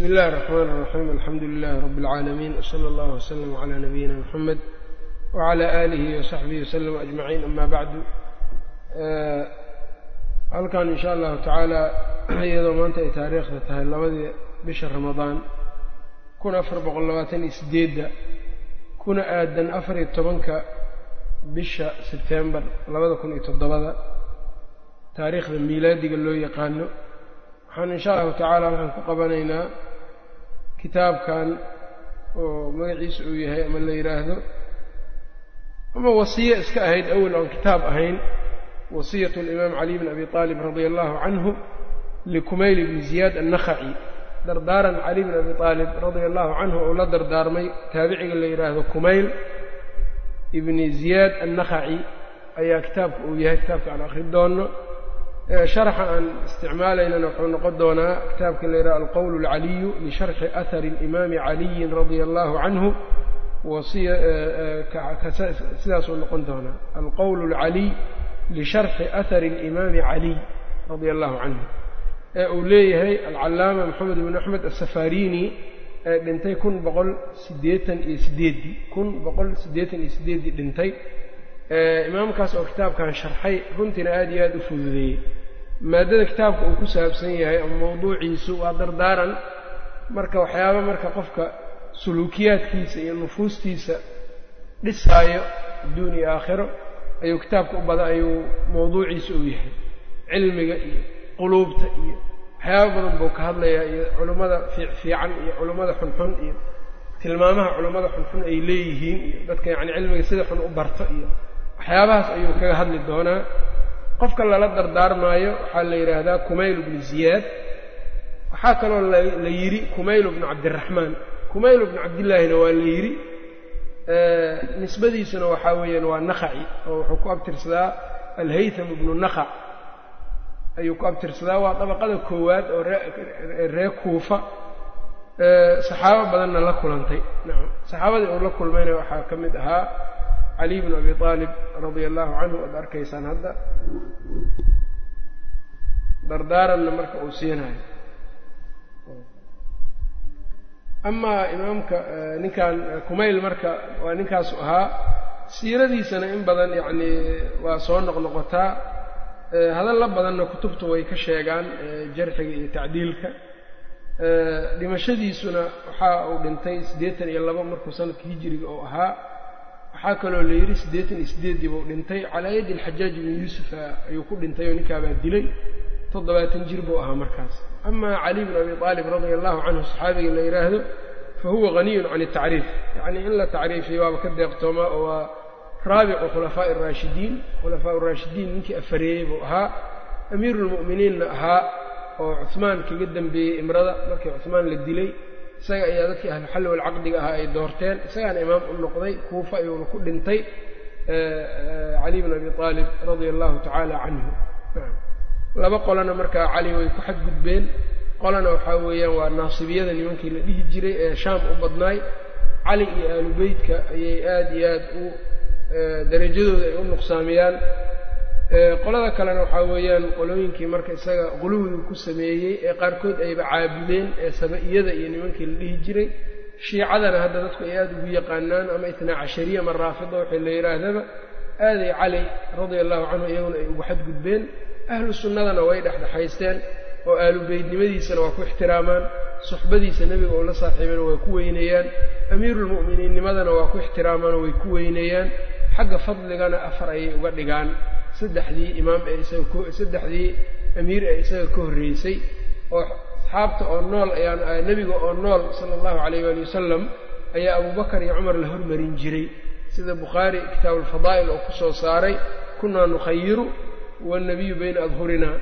bsmi اllahi الرحmn الرaxيim alxamdu lilahi rab اlcaalamiin wslى اllah wslm عlى nabiyina mxamed wعlى alihi وsaxbihi wslm aجmaciin ama bacdu halkan in sha allahu tacaala iyadoo maanta ay taariikhda tahay labadii bisha ramadaan kun afar boqol labaatan iyo sideedda kuna aadan afar iyo tobanka bisha sebtembar labada kun iyo toddobada taariikhda miilaadiga loo yaqaano waxaan in sha allahu tacaala waxaan ku qabanaynaa kitaabkan oo magaciisa uu yahay ama la yidhaahdo ama wasiye iska ahayd awel oon kitaab ahayn wasiyat alimaam cali bn abi aalib radia allahu canhu likumayl bni ziyaad annakhaci dardaaran cali bn abi aalib radia allahu canhu ou la dardaarmay taabiciga la yidhaahdo kumayl ibni ziyaad annakhaci ayaa kitaabka uu yahay kitaabka aan akhri doono sharaxa aan isticmaalaynana wuxuu noqon doonaa kitaabka la yidhaha alqowl اlcaliyu lisharxi ahari اlimaami caliyin radia allahu canhu sidaasuu noqon doonaa alqowl اlcaliy lisharxi ahari اlimaami caliy radia allahu canhu ee uu leeyahay alcalaama moxamed ibn axmed asafarini ee dhintay kun boqol sideetan iyo sideeddii kun boqol siddeetan iyo sideeddii dhintay imaamkaas oo kitaabkan sharxay runtiina aada iyo aada u fududeeyey maadada kitaabka uu ku saabsan yahay ama mawduuciisu waa dardaaran marka waxyaaba marka qofka suluukiyaadkiisa iyo nufuustiisa dhisaayo adduun iyo aakhiro ayuu kitaabka u badan ayuu mawduuciisa u yahay. Cilmiga iyo quluubta iyo waxyaaba badan buu ka hadlayaa iyo culummada fiican iyo culummada xunxun iyo tilmaamaha culummada xunxun ay leeyihiin iyo dadka yacni cilmiga sida xun u barto iyo waxyaabahaas ayuu kaga hadli doonaa qofka lala dardaarmaayo waxaa la yidhaahdaa kumayl bnu ziyaad. Waxaa kaloo la yidhi kumayl bnu cabdiraxmaan kumayl bnu cabdillaahina waa la yidhi nisbadiisuna waxaa weeyaan waa nakhaci oo wuxuu ku abtirsadaa alhaytham bnu nakhac ayuu ku abtirsadaa waa dabaqada koowaad oo ree kuufa saxaabo badanna la kulantay. Nacam saxaabadii uu la kulmayna waxaa ka mid ahaa cali bnu abi aalib radia allahu canhu ad arkaysaan hadda dardaaranna marka uu siinayo. Amaa imaamka ninkan kumayl marka waa ninkaasu ahaa siiradiisana in badan yacni waa soo noqnoqotaa hadalla badanna kutubtu way ka sheegaan jarxiga iyo tacdiilka. Dhimashadiisuna waxa uu dhintay siddeetan iyo labo markuu sanadka hijiriga oo ahaa waxaa kaloo la yidhi siddeetan iyo siddeeddii buu dhintay. Calaa yaddi alxajaaj ibni yuusufa ayuu ku dhintay oo ninkaabaa dilay. Toddobaatan jir buu ahaa markaas. Amaa cali bn abi aalib radia allahu canhu saxaabiga la yidhaahdo fa huwa haniyun can atacriif yacnii in la tacriifiyo waaba ka deeqtoomaa oo waa raabicu khulafaa'i araashidiin khulafaa raashidiin ninkii afareeyey buu ahaa. Amiiru lmu'miniinna ahaa oo cuhmaan kaga dembeeyey imrada. Markii cuhmaan la dilay isaga ayaa dadkii ahluxalli walcaqdiga ahaa ay doorteen. Isagaana imaam u noqday kuufa ayuuna ku dhintay cali bn abi aalib radia allahu tacaala canhu laba qolana markaa cali way ku xadgudbeen. Qolana waxaa weeyaan waa naasibiyada nimankii la dhihi jiray ee shaam u badnaay. Cali iyo aalu beytka ayay aada iyo aad u darajadooda ay u nuqsaamiyaan qolada kalena waxaa weeyaan qolooyinkii marka isaga quluwda ku sameeyey ee qaarkood ayba caabudeen ee saba-iyada iyo nimankii la dhihi jiray. Shiicadana hadda dadku ay aada ugu yaqaanaan ama itnaa cashariya ama raafida waxay la yidhaahdaba aaday cali radia allahu canhu iyaguna ay ugu xadgudbeen. Ahlu sunnadana way dhexdhexaysteen oo aalubeydnimadiisana waa ku ixtiraamaan. Suxbadiisa nebiga oo la saaxiibana waa ku weyneeyaan amiirulmu'miniinnimadana waa ku ixtiraamaan oo way ku weyneeyaan xagga fadligana afar ayay uga dhigaan. Saddexdii imaam ee isaga saddexdii amiir ee isaga ka horreysay oo asxaabta oo nool ayaan nebiga oo nool sala allahu calayh waali wasalam ayaa abubakar iyo cumar la hormarin jiray. Sida bukhaari kitaabu alfadaa'il oo ku soo saaray kunaa nukhayiru waalnabiyu bayna adhurinaa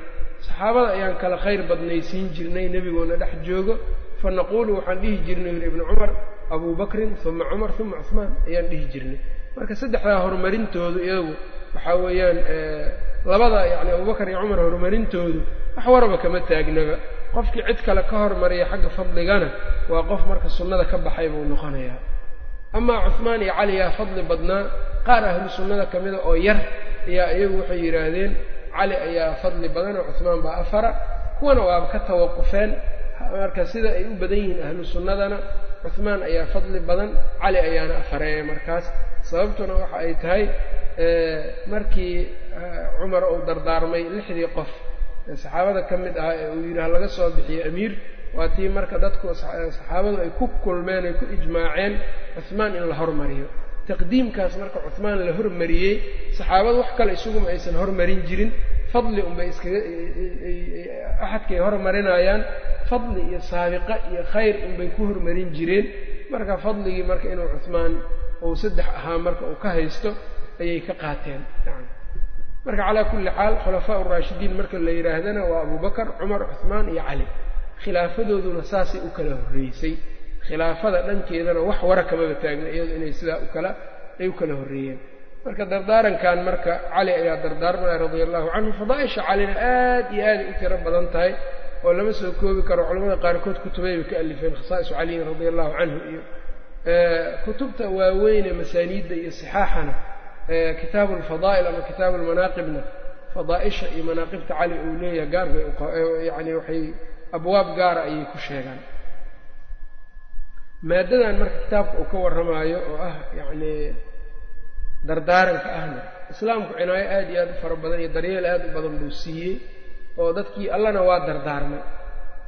saxaabada ayaan kala khayr badnaysiin jirnay nebigoona dhex joogo fa naquulu waxaan dhihi jirnay yuri ibnu cumar abuu bakrin uma cumar uma cuhmaan ayaan dhihi jirnay marka saddexdaa horumarintoodu iyagu waxaa weeyaan labada yacni abubakar iyo cumar horumarintoodu wax waraba kama taagnaba. Qofkii cid kale ka hormariya xagga fadligana waa qof marka sunnada ka baxay buu noqonayaa. Amaa cuhmaan iyo cali yaa fadli badnaa qaar ahlu sunnada ka mida oo yar ayaa iyagu waxay yidhaahdeen cali ayaa fadli badan oo cuhmaan baa afara. Kuwana waaba ka tawaqufeen. Marka sida ay u badan yihiin ahlu sunnadana cuhmaan ayaa fadli badan cali ayaana afareeya markaas. Sababtuna waxa ay tahay markii cumar uu dardaarmay lixdii qof ee saxaabada ka mid ahaa ee uu yidhi laga soo bixiyo amiir waa tii marka dadku saxaabadu ay ku kulmeen ay ku ijmaaceen cuhmaan in la hormariyo. Taqdiimkaas marka cuhmaan la hormariyey saxaabadu wax kale isuguma aysan hormarin jirin fadli unbay iskaga axadkay hormarinayaan fadli iyo saabiqa iyo khayr unbay ku hormarin jireen. Marka fadligii marka inuu cuhmaan uu saddex ahaa marka uu ka haysto ayay ka qaateen. Marka calaa kulli xaal khulafaa uraashidiin marka la yidhaahdana waa abubakar cumar cuhmaan iyo cali khilaafadooduna saasay u kala horreysay. Khilaafada dhankeedana wax wara kamaba taagna iyado inay sidaa u kala ay u kala horreeyeen marka dardaarankan marka cali ayaa dardaarmaya radia allahu canhu fadaaisha calina aad iyo aaday u tiro badan tahay oo lama soo koobi karo. Culamada qaarkood kutubayba ka alifeen khasaa'isu caliyin radia allahu canhu iyo kutubta waaweyne masaaniidda iyo sixaaxana kitaabu alfadaa'il ama kitaabu almanaaqibna fadaaisha iyo manaaqibta cali uu leeyahay gaar bay yani waxay abwaab gaara ayay ku sheegaan. Maadadan marka kitaabka uu ka warramaayo oo ah yacni dardaaranka ahna islaamku cinaayo aad iyo aad u fara badan iyo daryeel aad u badan buu siiyey oo dadkii allana waa dardaarmay.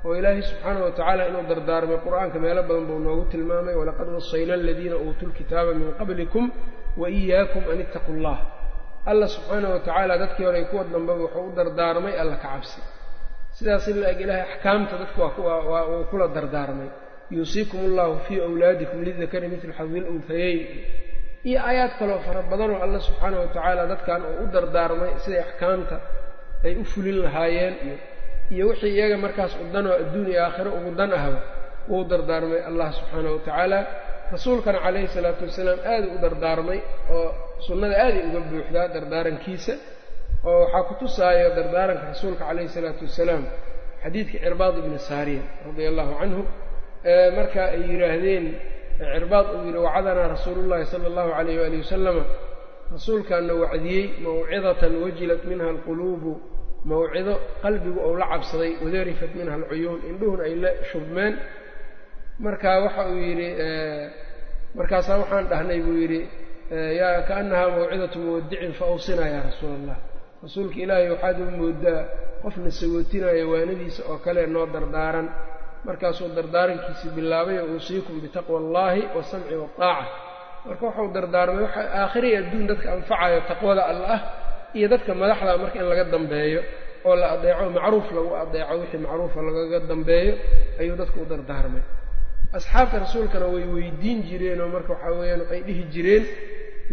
Oo ilaahay subxaanahu watacaala inuu dardaarmay qur'aanka meelo badan buu noogu tilmaamay walaqad wasayna aladiina uutuu lkitaaba min qablikum wa iyaakum an ittaquu llah alla subxaanahu watacaala dadkii hore kuwa dambeba wuxuu u dardaarmay alla ka cabsi. Sidaas in la-eg ilaahay axkaamta dadku waa uu kula dardaarmay. Yuusiikum allahu fii awlaadikum lidakari mitlu xadil unhayeyn iyo aayaad kaloo fara badanoo alla subxaana wa tacaala dadkan uu u dardaarmay siday axkaamta ay u fulin lahaayeen iyo iyo wixii iyaga markaas u danoo adduun iyo aakhiro ugu dan ahba wuu dardaarmay allah subxaana wa tacaala rasuulkana calayhi salaatu wasalaam aada u dardaarmay oo sunnada aaday uga buuxdaa dardaarankiisa oo waxaa ku tusaayo dardaaranka rasuulka calayhi salaatu wasalaam xadiidka cirbaad ibni saariya radia allahu canhu marka ay yidhaahdeen cirbaad uu yidhi wacadanaa rasuulu llahi sala allahu alayh waali wasalama rasuulkaana wacdiyey mawcidatan wajilat minha alquluubu mawcido qalbigu ou la cabsaday wadarifat minha alcuyuun indhuhuna ay la shubmeen. Marka waxa uu yidhi markaasaa waxaan dhahnay buu yidhi yaa kaanahaa mawcidatu muwadicin fa awsinaa yaa rasuula allah rasuulka ilaahay waxaad u moodaa qofna sagootinaya waanadiisa oo kale noo dardaaran markaasuu dardaarankiisii bilaabay oo uusiikum bitaqwa allaahi wasamci waaaca marka waxau dardaarmay waxa aakhiriy adduun dadka anfacayo taqwada alla ah iyo dadka madaxda marka in laga dambeeyo oo la adeeco macruuf lagu adeeco wixii macruufa lagaga dambeeyo ayuu dadka u dardaarmay. Asxaabta rasuulkana way weydiin jireenoo marka waxaa weeyaan waxay dhihi jireen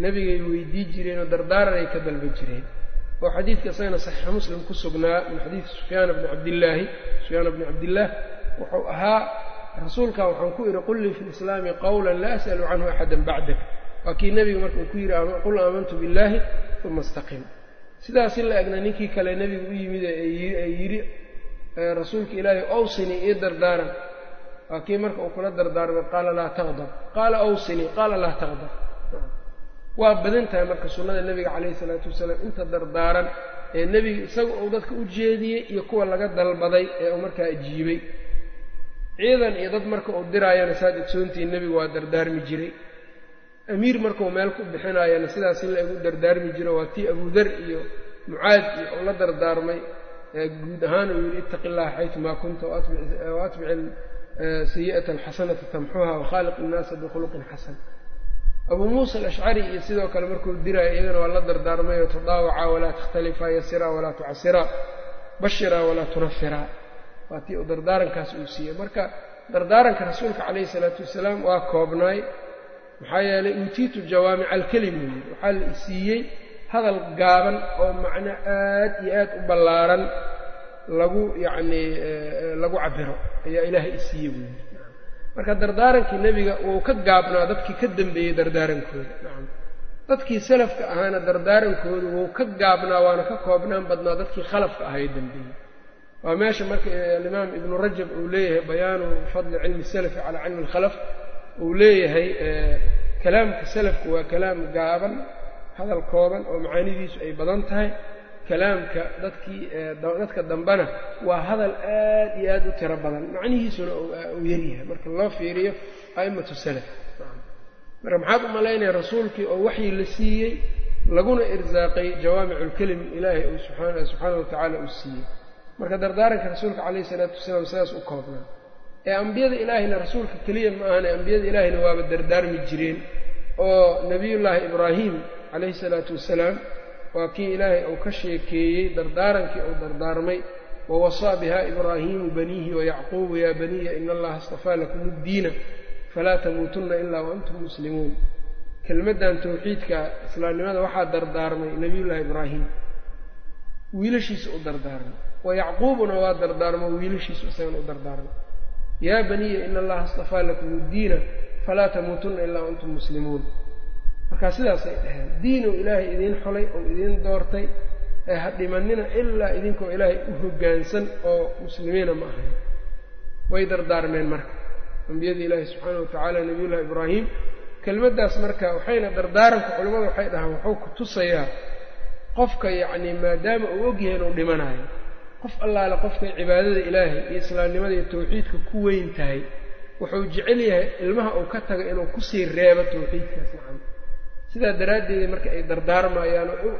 nebigay weydiin jireenoo dardaaranay ka dalba jireen. Oo xadiidka isagana saxiixa muslim ku sugnaa min xadiidi sufyaana bni cabdillaahi sufyaana bni cabdillaah wuxuu ahaa rasuulkan waxaan ku idhi qul lii fi lislaami qawlan laa as'alu canhu axadan bacdak. Waa kii nebiga marka uu ku yidhi qul aamantu billaahi uma istaqim. Sidaas in la egna ninkii kale nebiga u yimid ee yidhi rasuulka ilaahay awsinii ii dardaaran waa kii marka uu kula dardaarmay qaala laa taqdab. Qaala awsinii qaala laa taqdab. Waa badan tahay marka sunnada nebiga calayhi isalaatu wasalaam inta dardaaran ee nebiga isaga uu dadka u jeediyey iyo kuwa laga dalbaday ee uu markaa ajiibay ciidan iyo dad marka uu diraayana saad ogsoontihiin nebigu waa dardaarmi jiray. Amiir markuu meel ku bixinaayana sidaas in lagu dardaarmi jiro waa tii abudar iyo mucaad iyo uu la dardaarmay. Guud ahaan uu yidhi ittaqi illaha xaytumaa kunta waatbic sayi'ata alxasanata tamxuha wakhaaliq innaasa bikhuluqin xasan abuu muusa alashcari iyo sidoo kale markuu diraayo iyagana waa la dardaarmay oo tadaawaca walaa takhtalifaa yasiraa walaa tucasiraa bashiraa walaa tunafiraa waa tii dardaarankaas uu siiyey. Marka dardaaranka rasuulka calayhi isalaatu wasalaam waa koobnaay maxaa yeelay uutiitu jawaamica alkelim uu yidhi. Waxaa la isiiyey hadal gaaban oo macno aad iyo aad u ballaaran lagu yacnii lagu cabiro ayaa ilaahay isiiyey buu yidhi. Marka dardaarankii nebiga wuu ka gaabnaa dadkii ka dambeeyey dardaarankooda. Nacam dadkii salafka ahaana dardaarankooda wuu ka gaabnaa waana ka koobnaan badnaa dadkii khalafka ahay dambeeyey waa meesha marka alimaam ibnu rajab uu leeyahay bayaanu fadli cilmi salafi calaa cilmi alkhalaf. Uu leeyahay kalaamka salafku waa kalaam gaaban hadal kooban oo macaanidiisu ay badan tahay. Kalaamka dadkii dadka dambena waa hadal aad iyo aad u tiro badan. Macnihiisuna uu yaryahay marka loo fiiriyo a'immatu salaf. Marka maxaad u malaynaya rasuulkii oo waxyi la siiyey laguna irsaaqay jawaamiculkelim ilaahay uu subxaana subxaana wa tacaala uu siiyey marka dardaaranka rasuulka calayhi isalaatu wasalaam sidaas u koobnaa. Ee ambiyada ilaahayna rasuulka keliya ma ahane ambiyada ilaahayna waaba dardaarmi jireen oo nebiyullaahi ibraahim calayhi salaatu wasalaam waa kii ilaahay uu ka sheekeeyey dardaarankii uu dardaarmay. Wawasaa biha ibraahiimu baniihi wayacquubu yaa baniya ina allaha istafaa lakum uddiina falaa tamuutunna ilaa waantum muslimuun. Kelmaddan tawxiidka islaamnimada waxaa dardaarmay nebiyullaahi ibraahim. Wiilashiisa u dardaarmay wa yacquubuna waa dardaarmo wiilashiisu isagana u dardaarmay yaa baniya ina allaha istafaa lakum uddiina falaa tamuutunna ilaa waantum muslimuun. Markaa sidaasay dhaheen diinuu ilaahay idiin xulay oo idiin doortay ee ha dhimanina ilaa idinkoo ilaahay u hoggaansan oo muslimiina ma ahayn. Way dardaarmeen marka. Ambiyadii ilaahi subxaana wa tacaala nebiyullahi ibraahim kelmaddaas marka waxayna dardaaranka culimmadu waxay dhahaan wuxuu ku tusayaa qofka yacnii maadaama uu ogyahay inuu dhimanayo qof allaale qofkay cibaadada ilaahay iyo islaamnimada iyo tawxiidka ku weyn tahay wuxuu jecel yahay ilmaha uu ka taga inuu ku sii reebo tawxiidkaas nacan sidaa daraaddeeda marka ay dardaarmayaan oo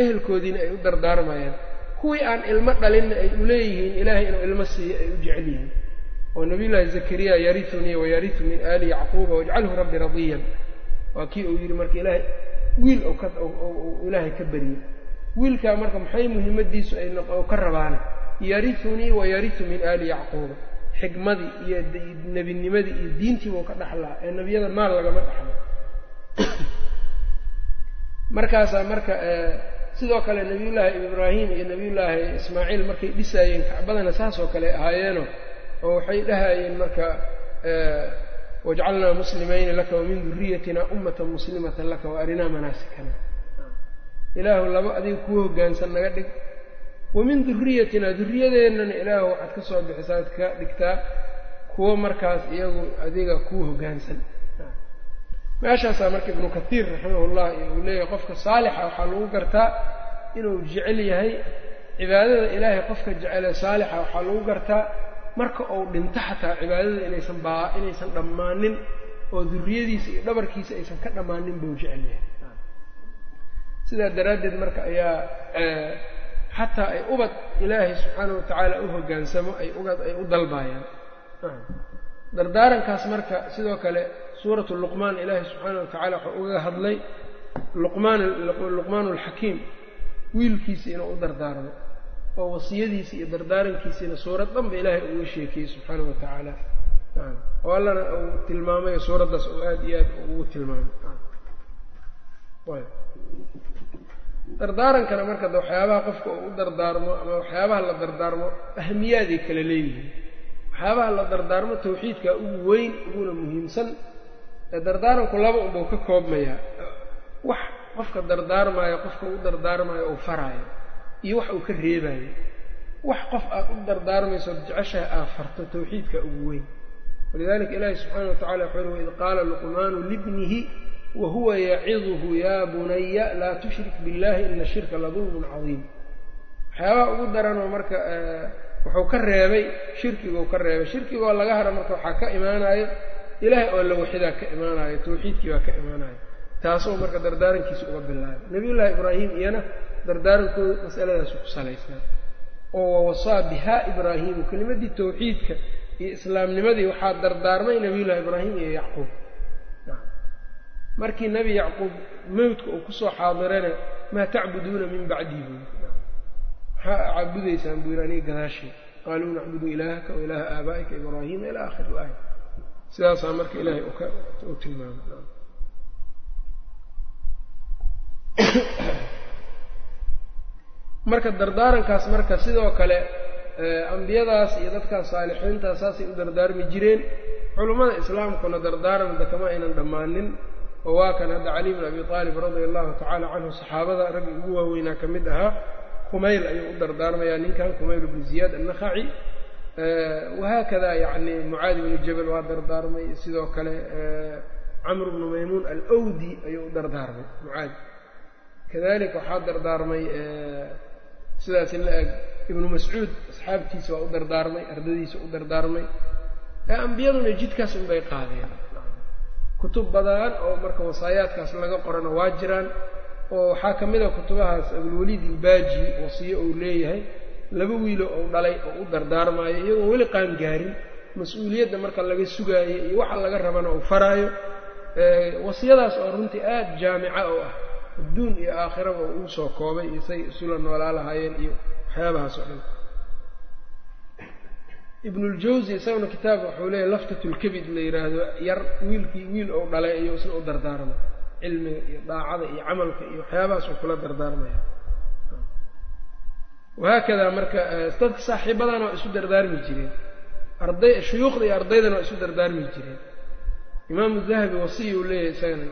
ehelkoodiina ay u dardaarmayaan kuwii aan ilmo dhalinna ay u leeyihiin ilaahay inuu ilmo siiyo ay u jecel yihiin. Oo nabiyullaahi zakariya yariunii wayariu min aali yacquuba wajcalhu rabbi radiyan. Waa kii uu yidhi marka ilaahay wiil ilaahay ka baryey wiilkaa marka maxay muhimmadiisu ay ka rabaana? Yariunii wayariu min aali yacquuba xikmadii iyo nebinimadii iyo diintiibuu ka dhaxlaa ee nebiyada maal lagama dhaxlo. Markaasaa marka sidoo kale nebiyullaahi ibraahim iyo nebiyullaahi ismaaciil markay dhisaayeen kacbadana saasoo kale ahaayeeno oo waxay dhahayeen marka wajcalnaa muslimayni laka wamin duriyatina ummatan muslimatan laka wa arinaa manaasikana ilaahu laba adiga kuu hoggaansan naga dhig. Wamin duriyatina duriyadeennana ilaahu waxaad ka soo bixisaad ka dhigtaa kuwo markaas iyagu adiga kuu hoggaansan meeshaasaa marka ibnu kathiir raximahullah uu leeyahay qofka saalixa waxaa lagu gartaa inuu jecel yahay cibaadada ilaahay qofka jecele saalixa waxaa lagu gartaa marka uu dhinto xataa cibaadada inaysan baa inaysan dhammaanin oo duriyadiisa iyo dhabarkiisa aysan ka dhammaanin buu jecel yahay sidaa daraaddeed marka ayaa xataa ay ubad ilaahay subxaana wa tacaala u hoggaansamo ay ugad ay u dalbaayaan. Dardaarankaas marka sidoo kale suuratu luqmaan ilaahay subxaana wa tacala wuxuu uga hadlay luqmaan luqmaan alxakiim wiilkiisa inuu u dardaarmo oo wasiyadiisa iyo dardaarankiisiina suurad dhanba ilaahay uga sheekiyey subxaana wa tacaala. Oo allana uu tilmaamayo suuraddaas oo aada iyo aad ugu tilmaamay dardaarankana marka de waxyaabaha qofka uu u dardaarmo ama waxyaabaha la dardaarmo ahmiyaaday kala leeyihiin. Waxyaabaha la dardaarmo tawxiidka ugu weyn uguna muhiimsan ee dardaaranku laba unbuu ka koobmayaa. Wax qofka dardaarmaayo qofka u dardaarmaayo uu faraayo iyo wax uu ka reebaayo. Wax qof aad u dardaarmayso od jeceshaha aad farto tawxiidka ugu weyn. Walidalika ilaahi subxaana wa tacala wuxuu uhi waid qaala luqmaanu libnihi wa huwa yaciduhu yaa bunaya laa tushrik billahi ina shirka ladulmun cadiim. Waxyaabaha ugu daranoo marka wuxuu ka reebay shirkiguu ka reebay. Shirkigoo laga haro marka waxaa ka imaanayo ilaahay oo la ka imaanayo tawxiidkii baa ka imaanayo taasoo marka dardaarankiisa uga bilaabay nabiyullaahi ibraahim iyana dardaarankooda masaladaasu ku salaysnaa. Oo wawasaa bihaa ibraahiimu kelimadii tawxiidka iyo islaamnimadii waxaa dardaarmay nabiyullaahi ibraahim iyo yacquub markii nebi yacquub mawdka uu ku soo xaadirana maa tacbuduuna min bacdii buu maxaa caabudaysaan buu yidhi aniga gadaashii qaaluu nacbudu ilaahaka wa ilaaha aabaa'ika ibraahiima ilaa aakhir ilaaya sidaasaa marka ilaahay u tilmaamay. Marka dardaarankaas marka sidoo kale ambiyadaas iyo dadkaas saalixiintaas saasay u dardaarmi jireen. Culummada islaamkuna dardaaranada kama aynan dhammaanin oo waa kan hadda cali bn abi aalib radia allahu tacaala canhu saxaabada raggii ugu waaweynaa ka mid ahaa kumayl ayuu u dardaarmayaa ninkan kumayl bnu ziyaad annakhaci wahaakada yacni mucaadi bnu jabal waa dardaarmay sidoo kale camr bnu maymuun alwdi ayuu u dardaarmay mucaadi kadalika waxaa dardaarmay sidaas la eg ibnu mascuud asxaabtiisa waa u dardaarmay ardadiisa u dardaarmay ambiyaduna jidkaas unbay qaadeen kutub badan oo marka wasaayaadkaas laga qorana waa jiraan oo waxaa ka mid a kutubahaas abulwaliid ilbaaji wasiye uu leeyahay. Laba wiilo ou dhalay oo u dardaarmaayo iyagoon weli qaan gaarin mas'uuliyadda marka laga sugaayo iyo waxa laga rabana uu faraayo. Wasiyadaas oo runtii aada jaamica oo ah adduun iyo aakhiraba uu soo koobay iyo say isula noolaa lahaayeen iyo waxyaabahaas oo dhan ibnuljawsi isaguna kitaab wuxuu leeyahy laftatulkabid la yidhaahdo yar wiilkii wiil ou dhalay iyo isna u dardaarmay. Cilmiga iyo daacada iyo camalka iyo waxyaabahaas uu kula dardaarmaya. Wahaakadaa marka dadka saaxiibadana waa isu dardaarmi jireen. Arday shuyuukhda iyo ardaydana waa isu dardaarmi jireen. Imaamu dahabi wasiya uu leeyahay isagana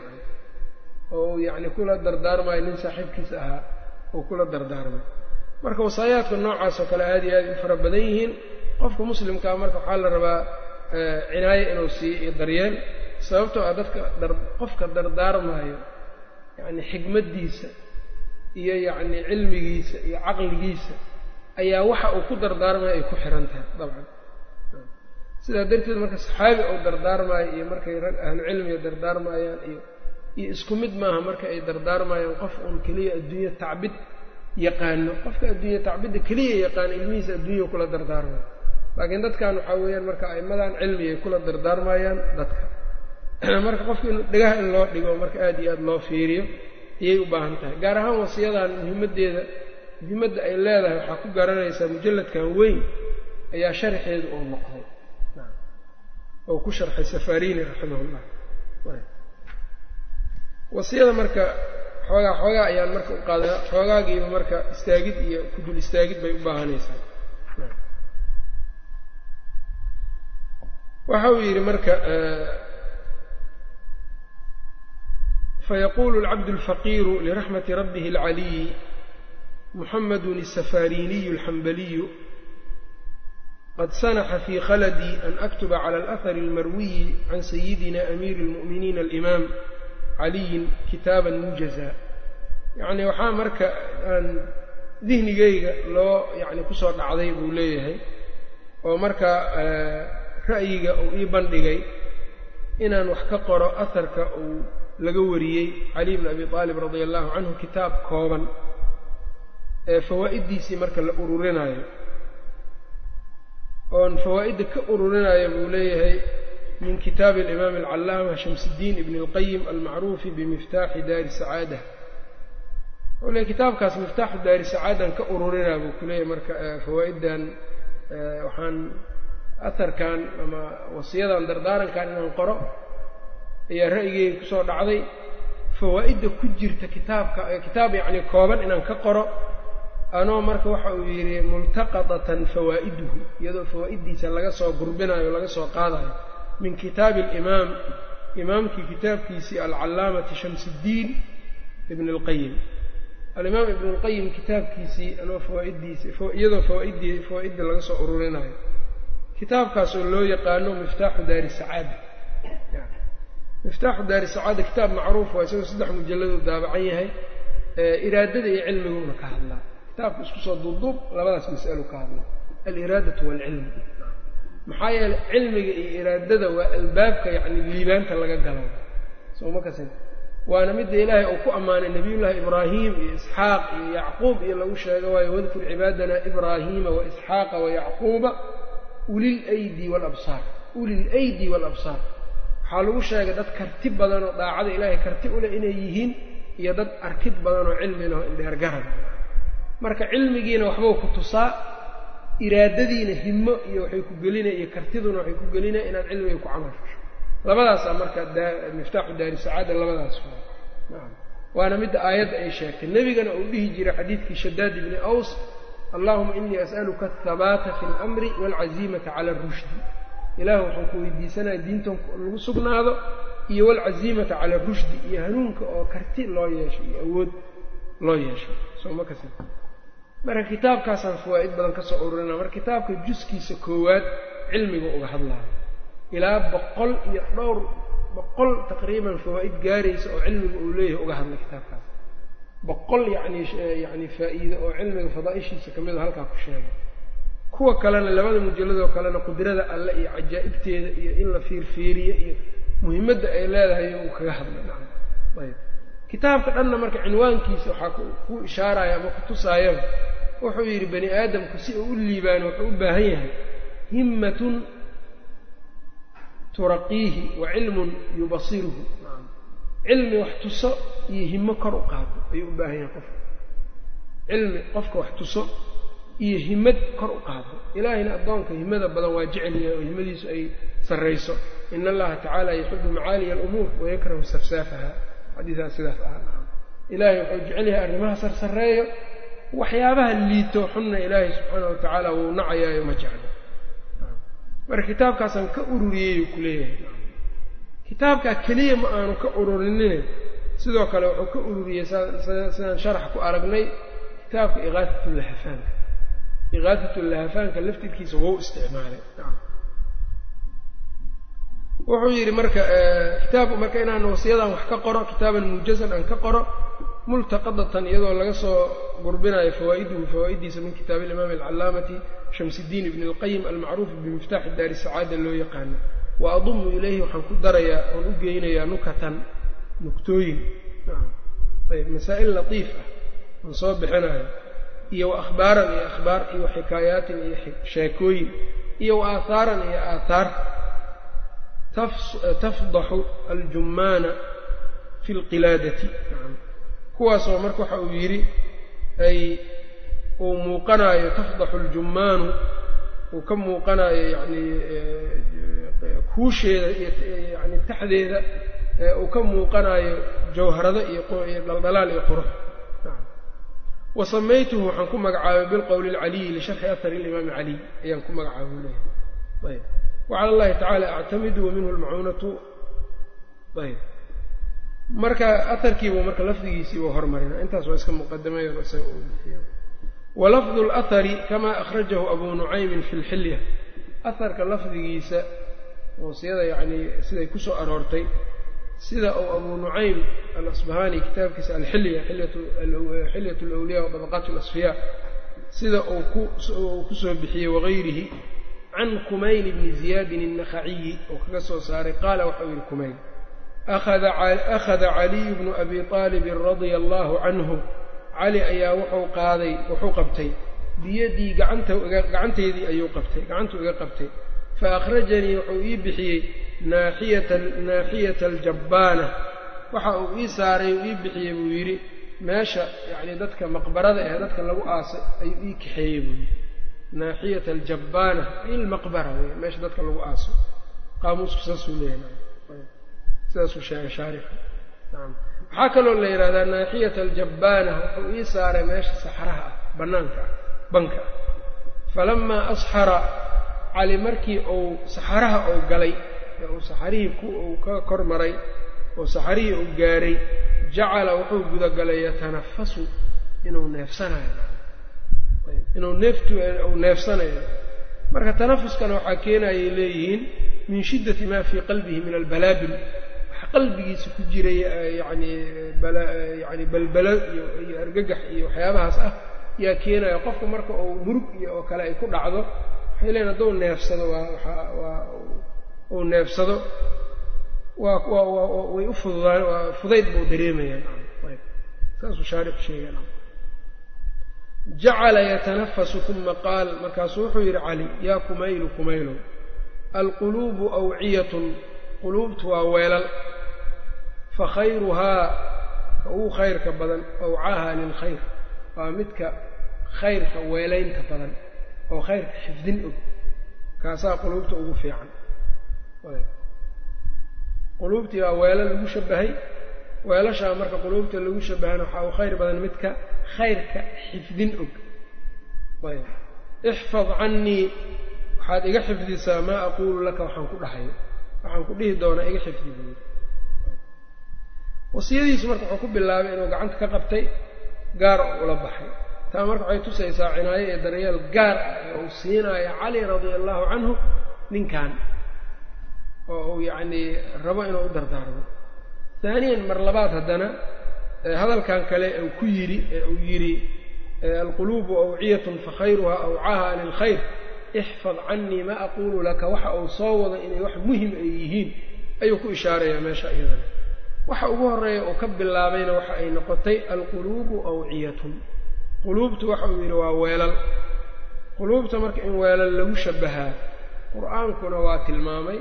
oo uu yacni kula dardaarmayo nin saaxiibkiisa ahaa uu kula dardaarmay. Marka wasaayaadka noocaas oo kale aada iyo aada u fara badan yihiin qofka muslimkaa marka waxaa la rabaa cinaayo inuu siiyo iyo daryeel. Sababtoo ah dadka qofka dardaarmaayo yacni xikmaddiisa iyo yacni cilmigiisa iyo caqligiisa ayaa waxa uu ku dardaarmayo ay ku xihan tahay dabcan. Sidaa darteed marka saxaabi ou dardaarmaayo iyo markay rag ahlu cilmiga dardaarmaayaan iyo iyo isku mid maaha marka ay dardaarmaayaan qof uun keliya adduunye tacbid yaqaano. Qofka adduunye tacbidda keliya yaqaano ilmihiisa adduunya kula dardaarmayo laakiin dadkan waxaa weeyaan marka aimadan cilmigay kula dardaarmayaan dadka. Marka qofka in dhegaha in loo dhigo marka aada iyo aada loo fiiriyo ayay u baahan tahay. Gaar ahaan wasiyadan muhimaddeeda muhimadda ay leedahay waxaa ku garanaysaa mujalladkan weyn ayaa sharxeedu uu noqday. Oo ku sharxay safarini raximahullah. Wasiyada marka xoogaa xoogaa ayaan marka u qaada xoogaagiiba marka istaagid iyo kudul istaagid bay u baahanaysaa waxa uu yidhi marka fayaquulu alcabdu alfaqiiru liraxmati rabbihi alcaliyi muxamedun asafariniyu alxambaliyu qad sanaxa fii khaladii an aktuba cala alahari almarwiyi can sayidina amiiri اlmu'miniina alimaam caliyin kitaaban mujaza yacni waxaa marka aan dihnigayga loo yani ku soo dhacday buu leeyahay oo marka ra'yiga uu ii bandhigay inaan wax ka qoro aharka uu laga wariyey cali bn abi aalib radia allahu canhu kitaab kooban ee fawaa'iddiisii marka la ururinayo. Oon fawaa'idda ka ururinayo buu leeyahay min kitaabi alimaami alcallaama shamsiddiin ibni اlqayim almacruufi bimiftaaxi daari sacaada. Wuxuu leeyahy kitaabkaas miftaaxu daari sacaadan ka ururinaa buu ku leeyahay marka fawaa'iddan waxaan aharkan ama wasiyadan dardaarankan inaan qoro ayaa ra'yigeyga ku soo dhacday fawaa'idda ku jirta kitaabka kitaab yacni kooban inaan ka qoro anoo marka waxa uu yidhi multaqadatan fawaa'iduhu iyadoo fawaa'iddiisa laga soo gurbinayo laga soo qaadayo min kitaabi alimaam imaamkii kitaabkiisii alcallaamati shamsiddiin ibn اlqayim alimaam ibn اlqayim kitaabkiisii anoo fawaa'iddiisa iyadoo fawaa'iddii fawaa'idda laga soo ururinayo kitaabkaasoo loo yaqaano miftaaxu daari sacaada. Miftaaxu daari sacaada kitaab macruuf waa isagoo saddex mujalladuu daabacan yahay iraadada iyo cilmiguuna ka hadlaa. Kitaabka isku soo duubduub labadaas mas'alu ka hadlaa. Aliraadatu waalcilmu maxaa yeeley cilmiga iyo iraadada waa albaabka yacni liibaanta laga galo. Soo ma kasin? Waana midda ilaahay uu ku ammaanay nabiyullaahi ibraahim iyo isxaaq iyo yacquub iyo lagu sheego waayo wadkur cibaadana ibraahiima wa isxaaqa wa yacquuba ulil aydi waalabsaar ulil aydi waalabsaar waxaa lagu sheegay dad karti badan oo daacada ilaahay karti u leh inay yihiin iyo dad arkid badan oo cilmi leh oo indheergarada marka cilmigiina waxbuu ku tusaa iraadadiina himmo iyo waxay ku gelinaya iyo kartiduna waxay ku gelinaya inaad cilmiga ku camal fasho. Labadaasaa marka miftaaxu daari sacaada labadaas waana midda aayadda ay sheegtay. Nebigana uu dhihi jiray xadiidkii shadaad ibni aws allahuma inii as'aluka athabaata fi اlamri waalcaziimata cala arushdi ilaah waxaan ku weydiisanaya diintan lagu sugnaado iyo waalcaziimata cala arushdi iyo hanuunka oo karti loo yeesho iyo awood loo yeesho. Soo ma kasi marka kitaabkaasaan fawaa'id badan ka soo ururina marka kitaabka juskiisa koowaad cilmiga uga hadlaayo ilaa boqol iyo dhowr boqol taqriiban fawaa'id gaaraysa oo cilmiga uu leeyahay uga hadlay kitaabkaas boqol yacni yacni faa'iido oo cilmiga fadaa'ishiisa ka mida halkaa ku sheegay kuwa kalena labada mujalladoo kalena qudrada alle iyo cajaa'ibteeda iyo in la fiirfiiriyo iyo muhimadda ay leedahay uu kaga hadlay. Nacam ayb kitaabka dhanna marka cinwaankiisa waxaa ku ishaaraya ama ku tusaayaba wuxuu yidhi bani aadamku si uu u liibaano wuxuu u baahan yahay himmatun turaqiihi wa cilmun yubasiruhu. Cilmi wax tuso iyo himo kor u qaado ayuu u baahan yahay qofka cilmi qofka wax tuso iyo himad kor u qaado. Ilaahayna addoonka himada badan waa jecel yahay oo himadiisu ay sarrayso. In allaha tacaala yuxibu macaaliya alumuur wayakrahu safsaafaha. Xadiidaas sidaas ah ilaahay wuxuu jecel yahay arrimaha sarsareeyo waxyaabaha liito xunna ilaahay subxaana wa tacaala wuu nacayaayo ma jeclo. Marka kitaabkaasaan ka ururiyeyuu ku leeyahay. Kitaabkaa keliya ma aanu ka ururinine sidoo kale wuxuu ka ururiyey sidaan sharax ku aragnay kitaabka iqaatatulahafaanka iqaatatulahafaanka laftirkiisa wou isticmaalay. Wuxuu yidhi marka kitaabku marka inaan wasiyadan wax ka qoro kitaaban muujazan aan ka qoro multaqadatan iyadoo laga soo gurbinayo fawaa'iduhu fawaa'idiisa min kitaabi alimaami alcalaamati shamsiddiin ibni alqayim almacruuf bimiftaxi daari sacaada loo yaqaano. Wa adumu ilayhi waxaan ku darayaa oon u geynayaa nukatan nuktooyin. Ayb masaa'il latiif ah oon soo bixinayo iyo wa akhbaaran iyo akhbaar iyo wa xikaayaatin iyo sheekooyin iyo wa aahaaran iyo aathaar. Tafdaxu aljummaana fi lqilaadati kuwaasoo marka waxa uu yidhi ay uu muuqanaayo tafdaxu aljummaanu uu ka muuqanaayo yacni kuusheeda iyo yani taxdeeda uu ka muuqanaayo jawharado iyo dhaldhalaal iyo qurux. Wa samaytuhu waxaan ku magacaabay bilqowli alcaliyi lisharxi ahari alimaami caliy ayaan ku magacaabay leeyahay ayb. Wacala allahi tacaala actamidu wa minhu lmacuunatu ayb. Marka aharkiibuu marka lafdigiisiibuu hormarina intaas waa iska muqadamayo isaga uu bixiyo. Walafdu lahari kamaa akhrajahu abu nucaymin fi lxilya aharka lafdigiisa wasiyada yacni siday ku soo aroortay sida uu abu nucaym alasbahani kitaabkiisa alxilya xilyat alawliya wa dabaqaat sida uu ku soo bixiyey wagayrihi can kumayl bni ziyaadin الnakhaciyi oo kaga soo saaray qaala waxau yihi kumayl akhada caliyu bnu abi aalibin radia allahu canhu cali ayaa wuxuu qaaday wuxuu qabtay biyadii gacanteydii ayuu qabtay gacantuu iga qabtay faakhrajanii wuxuu ii bixiyey naaxiyata aljabbaana waxa uu ii saaray uu ii bixiyey buu yidhi meesha yacni dadka maqbarada ee dadka lagu aasay ayuu ii kaxeeyey buu yidhi. Naaxiyata aljabbaana ilmaqbara wey meesha dadka lagu aaso. Qaamuusku saasuu leeyahay. Sidaasuu sheegay shaarixu nacam waxaa kaloo la yidhahdaa naaxiyata aljabbaana wuxuu ii saaray meesha saxraha ah bannaanka ah banka ah. Falamaa asxara cali markii uu saxaraha uu galay ee uu saxarihii uu ka kor maray oo saxarihii uu gaaray jacala wuxuu gudagalay yatanafasu inuu neefsanayo inuu neeftu uu neefsanayo. Marka tanafuskana waxaa keenayay leeyihiin min shiddati maa fii qalbihi min albalaabil waxa qalbigiisa ku jiray yacni yani balbalo iyo argagax iyo waxyaabahaas ah yaa keenaya qofka marka uu murug iyo oo kale ay ku dhacdo. Waxay leeyiin hadduu neefsado waa waa uu waa way u fududaan waa fudayd buu dareemayaa saasuu shaarixu sheegay jacala yatanafasu uma qaal markaasuu wuxuu yidhi cali yaa kumaylu kumaylow alquluubu awciyatun quluubtu waa weelal fakhayruhaa ka ugu khayrka badan awcaaha lilkhayr waa midka khayrka weelaynta badan oo khayrka xifdin og kaasaa quluubta ugu fiican quluubtii waa weelal lagu shabahay weelashaa marka quluubta lagu shabahana waxaa u khayr badan midka khayrka xifdin og. Ixfad cannii. Waxaad iga xifdisaa maa aquulu laka waxaan ku dhahayo. Waxaan ku dhihi doonaa iga xifdi buuri wasiyadiisu marka wuxuu ku bilaabay inuu gacanta ka qabtay gaar oo ula baxay. Taa marka waxay tusaysaa cinaayo ee daryeel gaar ah ee uu siinaayo cali radia allahu canhu ninkan oo uu yacnii rabo inuu u dardaarmo. Haaniyan mar labaad haddana hadalkan kale uu ku yidhi ee uu yidhi alquluubu awciyatun fakhayruhaa awcaha lilkhayr ixfad canii ma aquulu laka. Waxa uu soo wado inay wax muhiim ay yihiin ayuu ku ishaarayaa meesha iyadana. Waxa ugu horreeya oo ka bilaabayna waxa ay noqotay alquluubu awciyatun. Quluubtu waxa uu yidhi waa weelal. Quluubta marka in weelal lagu shabahaa qur'aankuna waa tilmaamay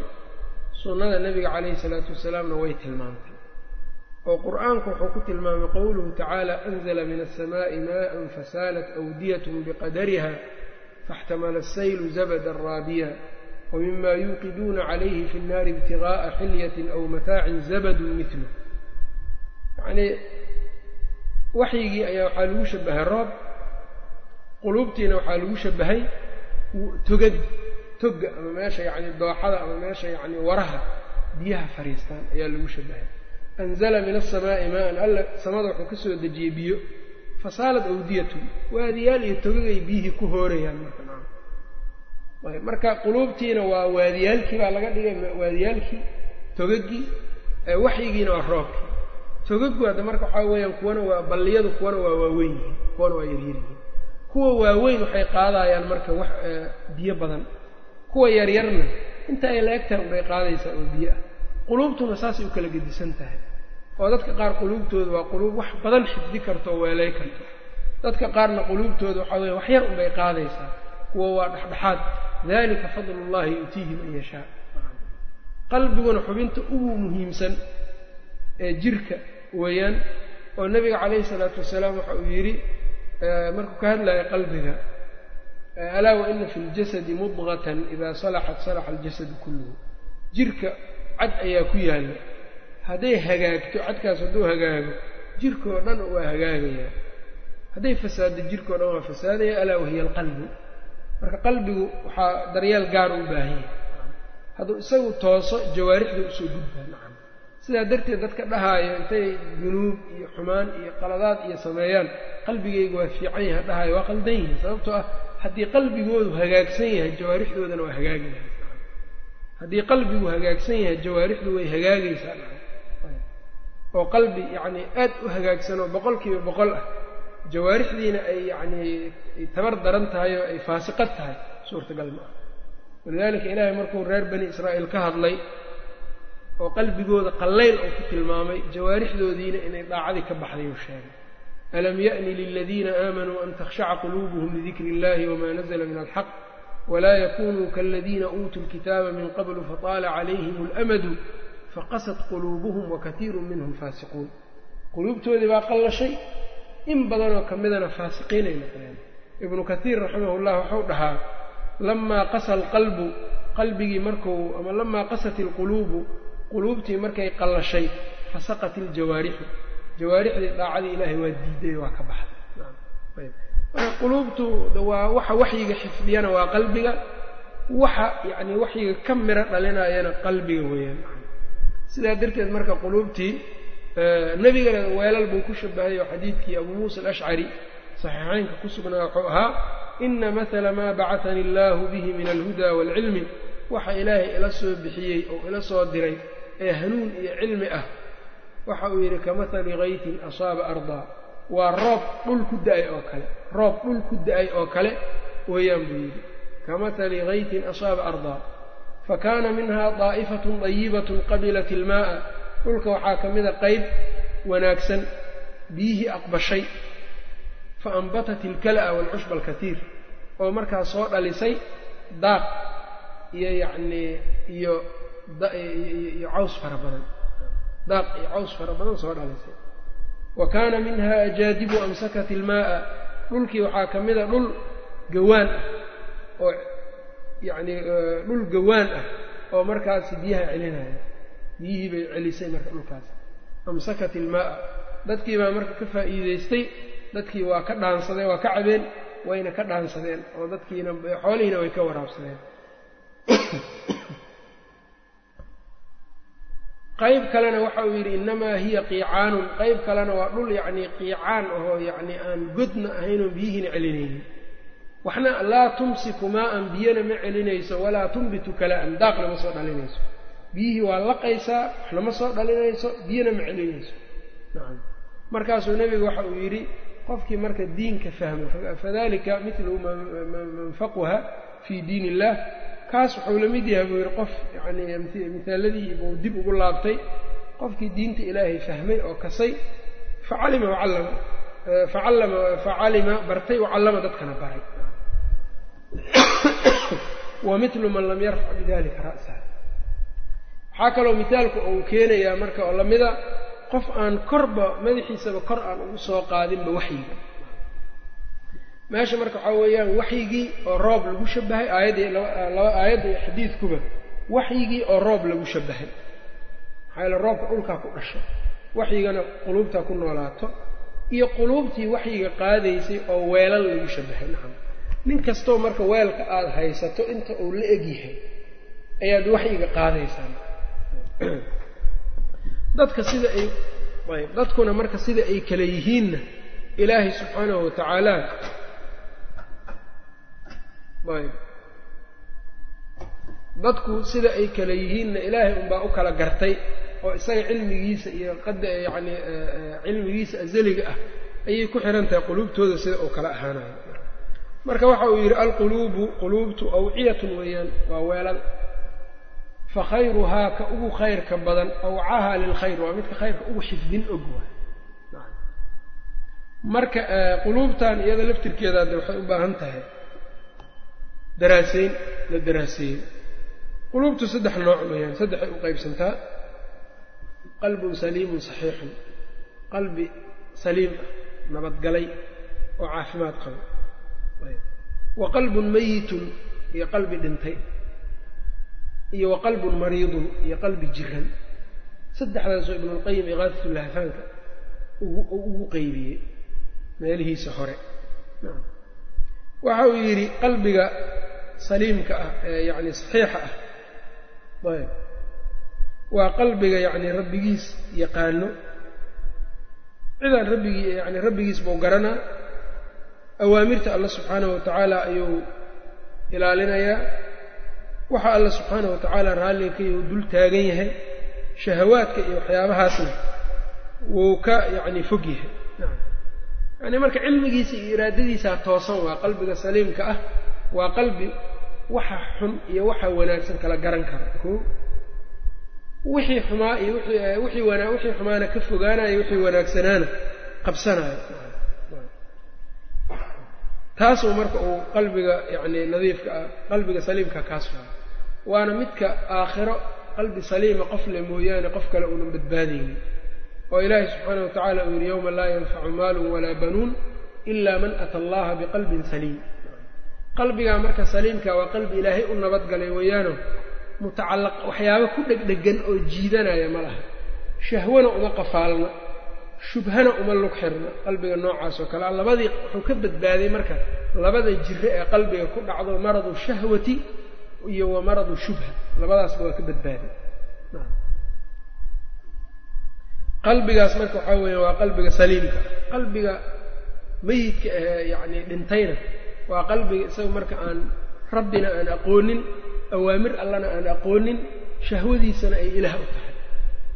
sunnada nebiga calayhi salaatu wasalaamna way tilmaamtay oo qur-aanku wuxuu ku tilmaamay qowluhu tacaala anzla min aلsamaaءi maءa fasaalat awdiyat biqadariha faاxtamala الsaylu zabda raabiya wmima yuuqiduuna calayhi fi اnnaari ibtigaءa xilyaة aw mataacin zabadu mithlu yacnii waxyigii ayaa waxaa lagu shabahay roob quluubtiina waxaa lagu shabahay togad toga ama meesha yani dooxada ama meesha yani waraha biyaha fariistaan ayaa lagu shabahay anzala min asamaa'i maa-an alla samada wuxuu ka soo dejiyey biyo. Fasaalat awdiyatun waadiyaal iyo togagay biyihii ku hoorayaan marka marka quluubtiina waa waadiyaalkii baa laga dhigay waadiyaalkii togagii waxyigiina waa roobkii. Togagu hadda marka waxaa weeyaan kuwana waa balliyadu kuwana waa waaweyn yihiin kuwana waa yaryar yihiin kuwa waaweyn waxay qaadayaan marka wax biyo badan kuwa yaryarna inta ay la-egtahay unbay qaadaysaa oo biyo ah. Quluubtuna saasay u kala gedisan tahay. Oo dadka qaar quluubtooda waa quluub wax badan xifdi karto oo weelay karto. Dadka qaarna quluubtooda waxaa weya wax yar unbay qaadaysaa. Kuwa waa dhexdhexaad. Dalika fadlu llahi yu'tiihi man yashaa. Qalbiguna xubinta ugu muhiimsan ee jirka weeyaan oo nebiga calayhi salaatu wasalaam waxa uu yidhi markuu ka hadlaya qalbiga alaa wa ina fi ljasadi mudqatan idaa salaxat salaxa aljasadu kulluhu jirka cad ayaa ku yaalla hadday hagaagto cadkaas hadduu hagaago jirkoo dhan waa hagaagayaa hadday fasaaddo jirkao dhan waa fasaadaya alaa wahiya alqalbu marka qalbigu waxaa daryeel gaar u baahan yahay hadduu isagu tooso jawaarixda u soo gudbaa nacam sidaa darteed dadka dhahaayo intay dunuub iyo xumaan iyo qaladaad iyo sameeyaan qalbigayga waa fiican yaha dhahaayo waa qaldan yihiin sababtoo ah haddii qalbigoodu hagaagsan yahay jawaarixdoodana waa hagaagayahay haddii qalbigu hagaagsan yahay jawaarixdu way hagaagaysaa oo qalbi yacnii aad u hagaagsan oo boqol kiiba boqol ah jawaarixdiina ay yacnii tabar daran tahay oo ay faasiqad tahay suurtagal ma ah walidaalika ilaahay markuu reer bani israa'iil ka hadlay oo qalbigooda qallayl oo ku tilmaamay jawaarixdoodiina inay daacadii ka baxday uu sheegay alam ya'ni liladiina aamanuu an takhshaca quluubuhum lidikri illahi wma nazla min alxaq walaa yakunuu kaladiina uutuu lkitaaba min qablu fataala calayhim alamadu faqasat quluubuhum wakatiiru minhum faasiquun quluubtoodii baa qallashay in badanoo ka midana faasiqiin ay noqdeen ibnu katiir raximah llah waxau dhahaa lamaa qasa alqalbu qalbigii markuu ama lamaa qasat ilquluubu quluubtii markay qallashay fasaqat iljawaarixu jawaarixdii daacadii ilaahay waa diiday waa ka baxday. Marka quluubtu waa waxa waxyiga xifdiyana waa qalbiga. Waxa yacni waxyiga ka miro dhalinayana qalbiga weeyaan. Sidaa darteed marka quluubtii nebigana weelal buu ku shabahay oo xadiidkii abuu muusa alashcari saxiixaynka ku sugnaa wuxuu ahaa ina mathala maa bacatani illaahu bihi min alhuda waalcilmi waxa ilaahay ila soo bixiyey oo ila soo diray ee hanuun iyo cilmi ah waxa uu yidhi kamahali kaytin asaaba ardaa waa roob dhul ku da'ay oo kale roob dhul ku da'ay oo kale weeyaan buu yidhi. Kamahali kaytin asaaba ardaa fakaana minha daa'ifatun dayibatun qabilat ilmaa'a dhulka waxaa ka mida qayb wanaagsan biyihii aqbashay. Fa anbatat ilkala'a waalcushba alkatiir. Oo markaas soo dhalisay daaq iyo yacnii iyo iyo caws fara badan daaq iyo caws fara badan soo dhalisay. Wa kaana minha ajaadibu amsakat ilmaa'a. Dhulkii waxaa ka mida dhul gawaan ah oo yacnii dhul gawaan ah oo markaasi biyaha celinaya. Biyihii bay celisay marka dhulkaas. Amsakat ilmaa'a. Dadkii baa marka ka faa'iidaystay dadkii waa ka dhaansadeen waa ka cabeen wayna ka dhaansadeen oo dadkiina xoolihiina way ka waraabsadeen qayb kalena waxa uu yidhi innamaa hiya qiicaanun qayb kalena waa dhul yacnii qiicaan ahoo yacnii aan godna ahaynoo biyihiina celinaynin waxna laa tumsiku maa-an biyana ma celinayso walaa tunbitu kala'an daaqna ma soo dhalinayso biyihii waa laqaysaa waxna ma soo dhalinayso biyana ma celinayso markaasuu nebigu waxa uu yidhi qofkii marka diinka fahmo fadalika mitlu man faquha fii diin illah kaas wuxuu la mid yahay buu yidhi qof yacni misaaladii buu dib ugu laabtay. Qofkii diinta ilaahay fahmay oo kasay facalima wacallama facallama facalima bartay wacallama dadkana baray. Wa mitlu man lam yarfac bidalika ra'saha waxaa kaloo misaalku uu keenayaa marka oo lamida qof aan korba madaxiisaba kor aan ugu soo qaadinba waxyiga meesha marka waxaa weeyaan waxyigii oo roob lagu shabahay aayaddii aayadda iyo xadiidkuba waxyigii oo roob lagu shabahay maxaa yaele roobka dhulkaa ku dhasho waxyigana quluubtaa ku noolaato iyo quluubtii waxyiga qaadaysay oo weelal lagu shabahay nacam nin kastoo marka weelka aada haysato inta uu la egyahay ayaad waxyiga qaadaysaa. Dadka sida ay dadkuna marka sida ay kale yihiinna ilaahay subxaanahu watacaala ayb. Dadku sida ay kale yihiinna ilaahay unbaa u kala gartay oo isaga cilmigiisa iyo qada yacni cilmigiisa azaliga ah ayay ku xihan tahay quluubtooda sida uu kala ahaanayo. Marka waxa uu yidhi alquluubu quluubtu awciyatun weeyaan waa weelal. Fa khayruhaa ka ugu khayrka badan awcahaa lilkhayr waa midka khayrka ugu xifdin og marka quluubtan iyada laftirkeedaade waxay u baahan tahay daraaseyn la daraaseeyo. Quluubtu saddex nooc weeyaan saddexay u qaybsantaa. Qalbun saliimun saxiixun. Qalbi saliim ah nabadgalay oo caafimaad qabo. Wa qalbun mayitun iyo qalbi dhintay. Iyo wa qalbun mariidun iyo qalbi jiran. Saddexdaasoo ibnulqayim iqaadatulahfaanka ugu qeybiyey meelihiisa hore. Waxa uu yidhi qalbiga saliimka ah ee yacni saxiixa ah. Ayb. Waa qalbiga yacni rabbigiis yaqaano. Cidaan rabbigii yani rabbigiis buu garanaa awaamirta alla subxaanahu watacaala ayuu ilaalinayaa. Waxa alla subxaanahu watacaala raalliga ka yahu dul taagan yahay shahawaadka iyo waxyaabahaasna wuu ka yacni fog yahay. Yani marka cilmigiisa iyo iraadadiisaa toosan waa qalbiga saliimka ah waa qalbi waxa xun iyo waxa wanaagsan kala garan kara. Ko wixii xumaa iyo wixii wana wixii xumaana ka fogaanayo wixii wanaagsanaana qabsanayo taasuu marka uu qalbiga yacni nadiifka ah qalbiga saliimka kaas waa waana midka aakhiro qalbi saliima qof le mooyaane qof kale uunan badbaadaynin. Oo ilaahay subxaana wa tacala uu yihi yowma laa yanfacu maalun walaa banuun ila man ata allaha biqalbin saliim qalbigaa marka saliimka waa qalbi ilaahay u nabadgalay weeyaano mutacallaq waxyaabo ku dhegdhegan oo jiidanaya ma laha. Shahwana uma qafaalna shubhana uma lug xirna qalbiga noocaas oo kale. Labadii wuxuu ka badbaaday marka labada jiro ee qalbiga ku dhacdo maradu shahwati iyo wa maradu shubha. Labadaasba waa ka badbaaday. Qalbigaas marka waxaa weeya waa qalbiga saliimka. Qalbiga meyidka ahee yacni dhintayna waa qalbiga isaga marka aan rabbina aan aqoonin awaamir allana aan aqoonin shahwadiisana ay ilaah u tahay.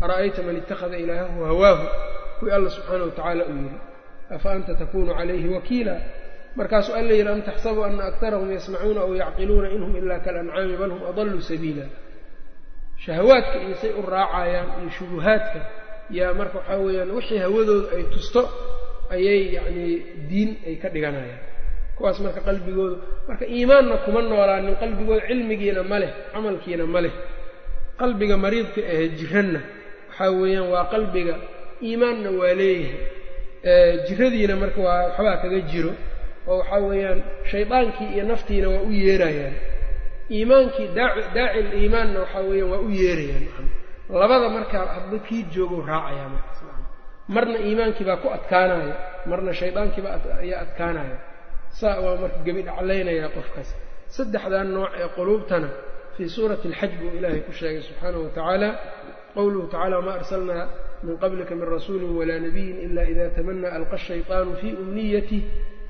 Ara'ayta man ittakhada ilaahahu hawaahu? Kuwii alla subxaana wa tacaala uu yidhi afa anta takunu calayhi wakiila? Markaasuu alla yidhi am taxsabu ana aktarahum yasmacuuna aw yacqiluuna inhum ilaa kalancaami bal hum adalluu sabiila. Shahawaadka iyo say u raacayaan iyo shubuhaadka yaa marka waxaa weeyaan wixii hawadooda ay tusto ayay yacnii diin ay ka dhiganayaan kuwaas marka qalbigooda marka iimaanna kuma noolaanin qalbigooda cilmigiina ma leh camalkiina ma leh. Qalbiga mariidka ahe jiranna waxaa weeyaan waa qalbiga iimaanna waa leeyahay. Jiradiina marka waa waxbaa kaga jiro oo waxaa weeyaan shaydaankii iyo naftiina waa u yeerayaan. Iimaankii daaci liimaanna waxaa weeyaan waa u yeerayaan. Labada markaa hadba kii joogou raacayaa markaas marna iimaankii baa ku adkaanaya marna shaydaankiiba ayaa adkaanaya saa waa marka gebi dhaclaynayaa qofkaas saddexdan nooc ee quluubtana fii suurati alxaj buu ilaahay ku sheegay subxaanahu wa tacaala qowluhu tacala wamaa arsalnaa min qablika min rasuulin walaa nabiyin ila ida tamanaa alqa ashayطaanu fii umniyatih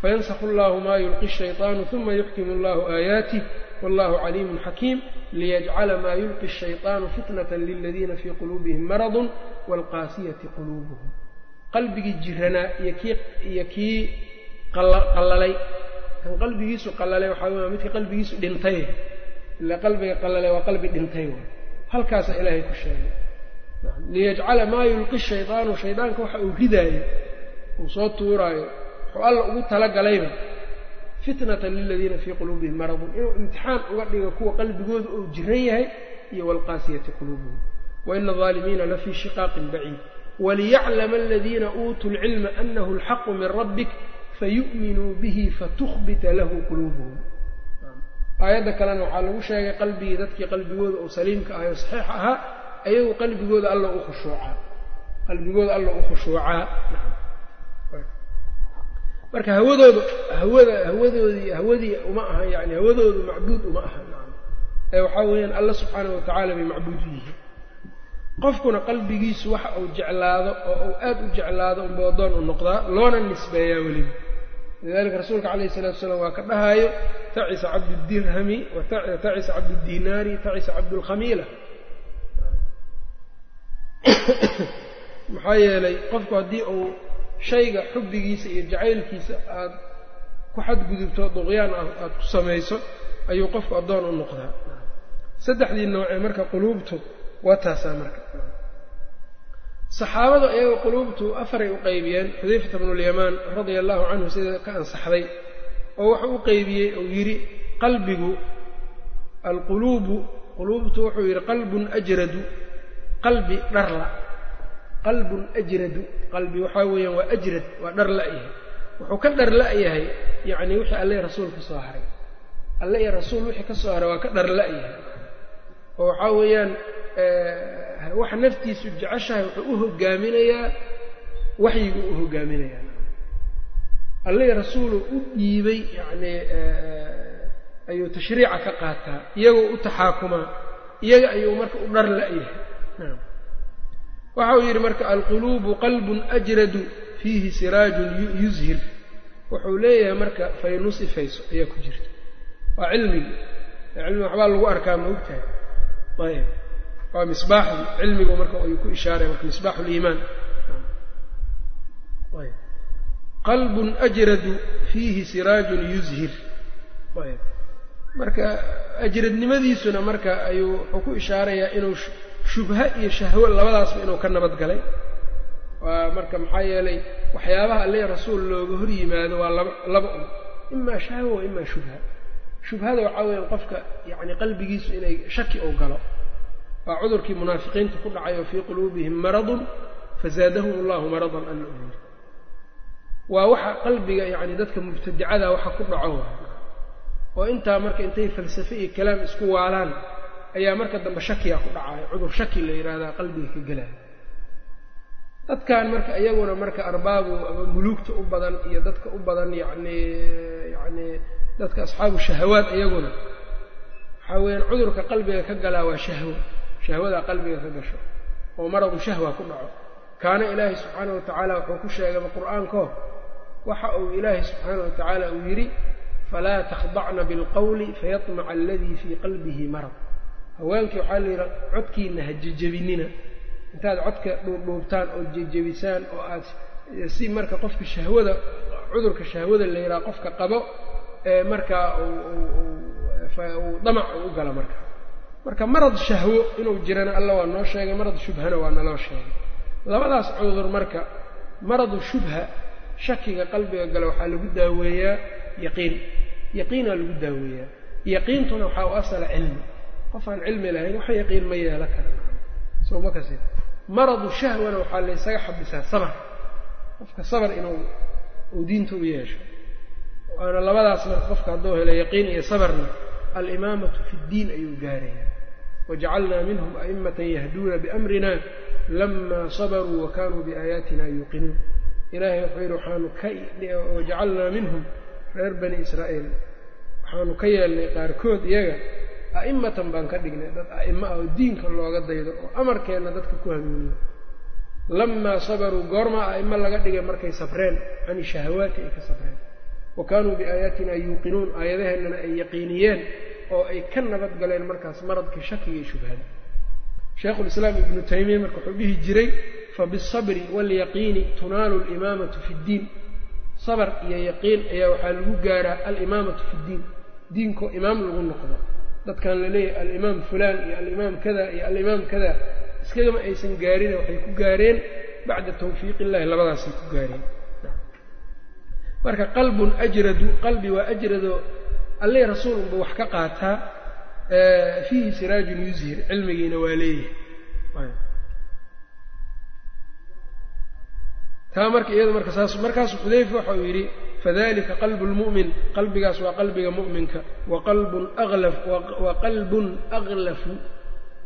fayansakhu allahu maa yulqi الshayطaanu uma yuxkimu allahu aayaatih wallahu caliimun xakiim liyajcala maa yulqi الshayطaanu fitnata liladiina fii quluubihim maradun waalqaasiyati quluubuhum qalbigii jiranaa iyo kii qallalay. Kan qalbigiisu qallalay waxaa wey midka qalbigiisu dhintay. Ila qalbiga qallalay waa qalbi dhintay w halkaasa ilaahay ku sheegay. Liyajcala maa yulqi shaydaanu shaydaanka waxa uu ridaayo uu soo tuuraayo wuxuu alla ugu talagalayba fitnatan liladiina fii quluubihim maradun. Inuu imtixaan uga dhigo kuwa qalbigooda uu jiran yahay iyo waalqaasiyati quluubuhum. Waina alظaalimiina lafii shiqaaqin baciid. Waliyaclama aladiina uutuu lcilma anahu alxaqu min rabbik fayu'minuu bihi fatukhbita lahu quluubuhum aayadda kalena waxaa lagu sheegay qalbigii dadkii qalbigooda uu saliimka ahay oo saxiix ahaa ayagu qalbigooda alla u khushuucaa. Qalbigooda alla u khushuucaa. Marka hawadooda hawada hawadoodii hawadii uma aha yani hawadoodu macbuud uma aha. Ee waxaa weeyaan alla subxaanahu watacaala bay macbuud u yihiin. Qofkuna qalbigiisu waxa uu jeclaado oo uu aad u jeclaado unba addoon u noqdaa loona nisbeeyaa weliba lidalika rasuulka calayhi salatu wasalaam waa ka dhahaayo tacisa cabdudirhami tacisa cabduddinaari tacisa cabdulkhamiila. Maxaa yeelay qofku haddii uu shayga xubbigiisa iyo jacaylkiisa aad ku xadgudubto duqyaan ah aada ku samayso ayuu qofku addoon u noqdaa. Saddexdii noocee marka quluubtu waa taasaa marka saxaabadu iyaga quluubtu afaray u qaybiyeen xudayfata bnulyamaan radia allahu canhu sida ka ansaxday oo wuxuu u qeybiyey uu yidhi qalbigu alquluubu quluubtu wuxuu yidhi qalbun ajradu qalbi dharla qalbun ajradu qalbi waxaa weeyaan waa ajrad waa dhar la-yahay wuxuu ka dhar la-yahay yacni wixii alle iyo rasuul ka soo haray. Alle iyo rasuul wixii ka soo haray waa ka dhar la-yahay oo waxaa weeyaan waxa naftiisu jeceshahay wuxuu u hogaaminayaa waxyiguu u hogaaminayaa iyo rasuulu u dhiibay yacni ayuu tashriica ka qaataa iyagoo u taxaakumaa iyaga ayuu marka u dhar la-yahay waxa uu yidhi marka alquluubu qalbun ajradu fiihi siraajun yuzhir. Wuxuu leeyahay marka faynus ifayso ayaa ku jirta. Waa cilmigi cilmiga waxbaa lagu arkaa ma ogtahay? Ayb waa misbaaxdi cilmigu marka ayuu ku ishaaraya marka misbaaxu liimaan qalbun ajradu fiihi siraajun yuzhir. Ayb marka ajradnimadiisuna marka ayuu wuxuu ku ishaarayaa inuu shubha iyo shahwo labadaasba inuu ka nabad galay. Waa marka maxaa yeelay waxyaabaha alle rasuul looga hor yimaado waa laba laba un. Imaa shahwa wa imaa shubha. Shubhada waxaa weya qofka yacni qalbigiisu inay shaki ou galo waa cudurkii munaafiqiinta ku dhacay oo fii quluubihim maradun fazaadahum allahu maradan u yiri waa waxa qalbiga yacni dadka mubtadicada waxa ku dhaco oo intaa marka intay falsafe iyo kalaam isku waalaan ayaa marka dambe shakiga ku dhacayo cudur shaki la yidhaahdaa qalbiga ka gelaya dadkan marka iyaguna marka arbaabu muluugta u badan iyo dadka u badan yacni yacni dadka asxaabu shahawaad iyaguna waxaa weeyaan cudurka qalbiga ka galaa waa shahwo shahwadaa qalbiga ka gasho oo maradu shahwa ku dhaco. Kaana ilaahay subxaana wa tacaala wuxuu ku sheegayba qur'aankoo waxa uu ilaahay subxaana wa tacaala uu yidhi falaa takhdacna bilqowli fayatmaca aladii fii qalbihi marad. Haweenkii waxaa la yidhi codkiina ha jejebinina intaad codka dhuubdhuubtaan oo jejebisaan oo aad si marka qofka shahwada cudurka shahwada la yidhaha qofka qabo ee markaa uu damac u gala marka marka marad shahwo inuu jirana alla waa noo sheegay marad shubhana waa naloo sheegay. Labadaas cudur marka maradu shubha shakiga qalbiga gala waxaa lagu daaweeyaa yaqiin. Yaqiinaa lagu daaweeyaa. Yaqiintuna waxaa u asala cilmi. Qof aan cilmi lahayn waxa yaqiin ma yeela kara. Soo ma kasi maradu shahwana waxaa laysaga xabisaa sabar. Qofka sabar inuu uu diinta u yeesho. Waana labadaas marka qofka hadduu helo yaqiin iyo sabarna alimaamatu fi ddiin ayuu gaaraya wajacalnaa minhum a'immatan yahduuna biamrina lama sabaruu wa kanuu biaayaatina yuuqinuun ilaahay wuxuu yidhi waxaanu ka wajacalnaa minhum reer bani israa'iil waxaanu ka yeelnay qaarkood iyaga a'immatan baan ka dhignay dad a'imo ah oo diinka looga daydo oo amarkeenna dadka ku hanuuniyo lamaa sabaruu goormaa a'imo laga dhigay markay safreen cani shahawaati ay ka safreen wa kaanuu biaayaatina yuuqinuun aayadaheennana ay yaqiiniyeen oo ay ka nabad galeen markaas maradkii shakiga iyo shubhada sheikhulislaam ibnu taymiya marka wuxuu dhihi jiray fabisabri waalyaqiini tunaalu alimaamatu fi ddiin. Sabr iyo yaqiin ayaa waxaa lagu gaaraa alimaamatu fi ddiin. Diinko imaam lagu noqdo. Dadkan la leeyahay alimaam fulaan iyo alimaam kada iyo alimaam kada. Iskagama aysan gaarine waxay ku gaareen bacda tawfiiq illahi labadaasay ku gaareen. Marka qalbun ajradu qalbi waa ajrado alle rasuul unba wax ka qaataa fiihi siraajun yuzhir cilmigiina waa leeyahay taa marka iyada marka saas markaasu xudayfa waxa uu yidhi fadalika qalbu lmu'min qalbigaas waa qalbiga mu'minka. Wa qalbun alaf wa qalbun aklafu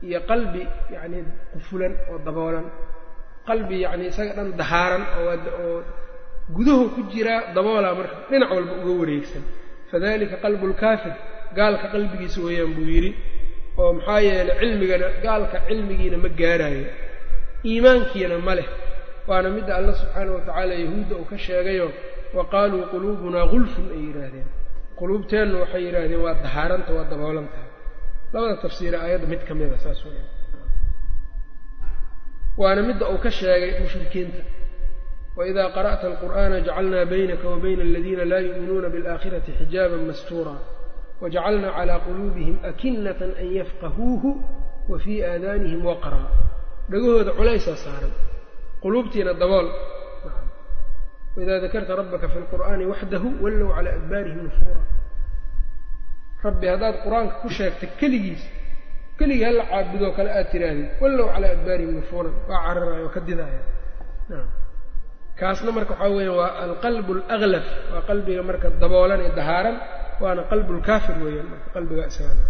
iyo qalbi yacni qufulan oo daboolan. Qalbi yacni isaga dhan dahaaran oo gudahu ku jiraa daboolaa marka dhinac walba uga wareegsan fadalika qalbu lkaafir gaalka qalbigiisa weeyaan buu yidhi oo maxaa yeelay cilmigana gaalka cilmigiina ma gaaraayo iimaankiina ma leh waana midda alla subxaanah watacaala yahuudda uu ka sheegayo wa qaaluu quluubunaa gulfun ay yidhaahdeen quluubteennu waxay yidhaahdeen waa dahaaranta waa daboolan tahay labada tafsiira aayadda mid ka mida saas weya waana midda uu ka sheegay mushrikiinta waidaa qara'ta alqur'aana jacalnaa baynaka wa bayna aladiina laa yu'minuuna bialaakhirati xijaaban mastuura wajacalnaa calaa quluubihim akinatan an yafqahuuhu wa fii aadaanihim waqraa dhagahooda culaysaa saaran quluubtiina dabool waidaa dakarta rabbaka fi lqur'aani waxdahu wallow calaa adbaarihim nufuura rabbi haddaad qur'aanka ku sheegta keligiis keligii hala caabudoo kale aad tidhaahdid wallow calaa adbaarihim nufuuran waa cararaya oo ka didaaya kaasna marka waxaa weeyaan waa alqalbu alaglaf waa qalbiga marka daboolan ee dahaaran waana qalbu lkaafir weeyaan marka qalbiga isaga.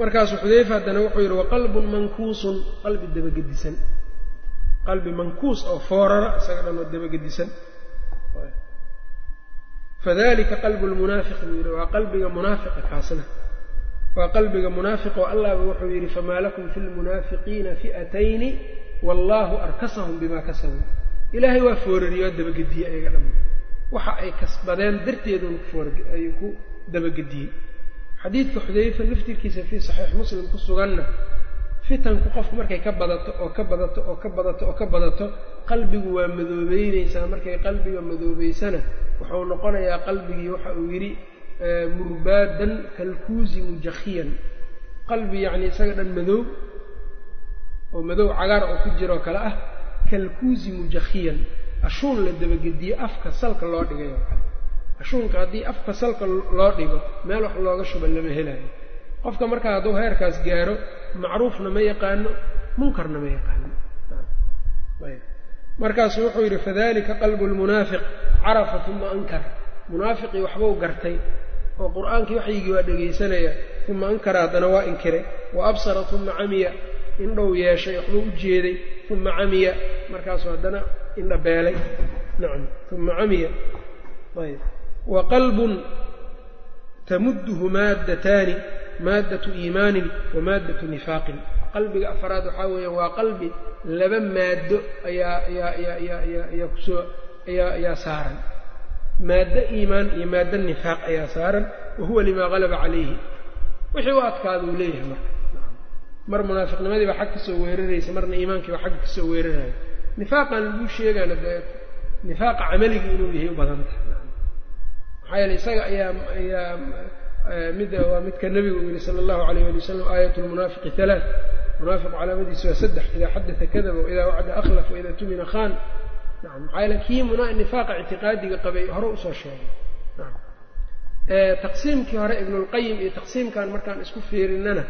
Markaasuu xudayfa haddana wuxuu yidhi waqalbun mankuusun qalbi dabagedisan. Qalbi mankuus oo foorara isaga dhan oo dabagedisan. Fadalika qalbu lmunaafiq buu yidhi waa qalbiga munaafiqa kaasna. Waa qalbiga munaafiq oo allahba wuxuu yidhi famaa lakum fi lmunaafiqiina fi'atayni wallaahu arkasahum bimaa kasabuu ilaahay waa foorariye waa dabagediyey ayaga dhan waxa ay kasbadeen darteedun ay ku dabagediyey xadiidka xudayfa laftirkiisa fii saxiix muslim ku suganna fitanku qofku markay ka badato oo ka badato oo ka badato oo ka badato qalbigu waa madoobeynaysaa markay qalbiga madoobeysana wuxuu noqonayaa qalbigii waxa uu yidhi murbaadan kalkuusi mujakhiyan. Qalbi yacni isaga dhan madow oo madow cagaar oo ku jiroo kale ah kalkuusi mujakhiyan ashuun la dabagediye afka salka loo dhigay oo kale. Ashuunka haddii afka salka loo dhigo meel wax looga shuba lama helayo. Qofka markaa hadduu heerkaas gaaro macruufna ma yaqaano munkarna ma yaqaano. Markaasu wuxuu yidhi fadalika qalbu lmunaafiq carafa uma ankar. Munaafiqii waxbuu gartay oo qur'aankii waxyigii waa dhegaysanaya uma ankara haddana waa inkiray wa absara uma camiya indhow yeeshay waxbuu u jeeday uma camiya. Markaasuu haddana indha beelay. Nacam uma camiya. Ayb. Wa qalbun tamudduhu maaddataani maaddatu iimaanin wa maaddatu nifaaqin. Qalbiga afaraad waxaa weeyaan waa qalbi laba maaddo ayaa ayaa ayaa ayaa ayaa ayaa ku soo ayaa ayaa saaran. Maaddo iimaan iyo maaddo nifaaq ayaa saaran. Wa huwa limaa qalaba calayhi. Wixii u adkaada uu leeyahay marka mar munaafiqnimadii baa xag ka soo weeraraysa marna iimaankii baa xagga ka soo weeraraya. Nifaaqan lagu sheegaana dee nifaaqa camaliga inuu yahay u badan tahay. Maxaa yeele isaga ayaa ayaa mid waa midka nebigu uu yihi sala allahu alayh ali wasalam aayat lmunaafiqi halaa munaafiqu calaamadiisa waa saddex idaa xadata kadaba waidaa wacda akhlaf waidaa tumina khan nacam maxaa yeele kii nifaaqa ictiqaadiga qabay hore u soo sheegay. Taqsiimkii hore ibnulqayim iyo taqsiimkan markaan isku fiirinana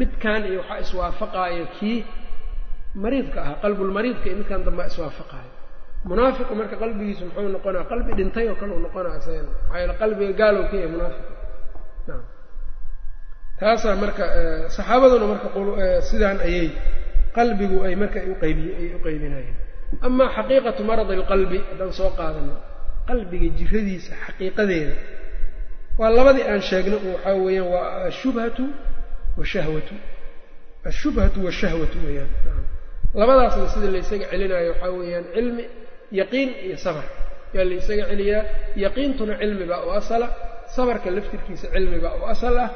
midkan iyo waxaa iswaafaqaayo kii mariidka ahaa qalbulmariidka iyo midkan dambaa iswaafaqaayo. Munaafiqu marka qalbigiisu muxuu noqonaa qalbi dhintay oo kale uu noqonaa isagana maxaa yeele qalbiga gaalow ka yahay munaafiq nacam taasaa marka saxaabaduna marka sidaan ayay qalbigu ay marka ay uqaybiy ay u qaybinayeen. Amaa xaqiiqatu maradi alqalbi haddaan soo qaadano qalbiga jiradiisa xaqiiqadeeda waa labadii aan sheegna waxaa weeyaan waa ashubhatu washahwatu ashubhatu washahwatu weeyaan labadaasna sida laysaga celinayo waxaa weeyaan cilmi yaqiin iyo sabar yaa laysaga celiyaa yaqiintuna cilmibaa u asala sabarka laftirkiisa cilmibaa u asal ah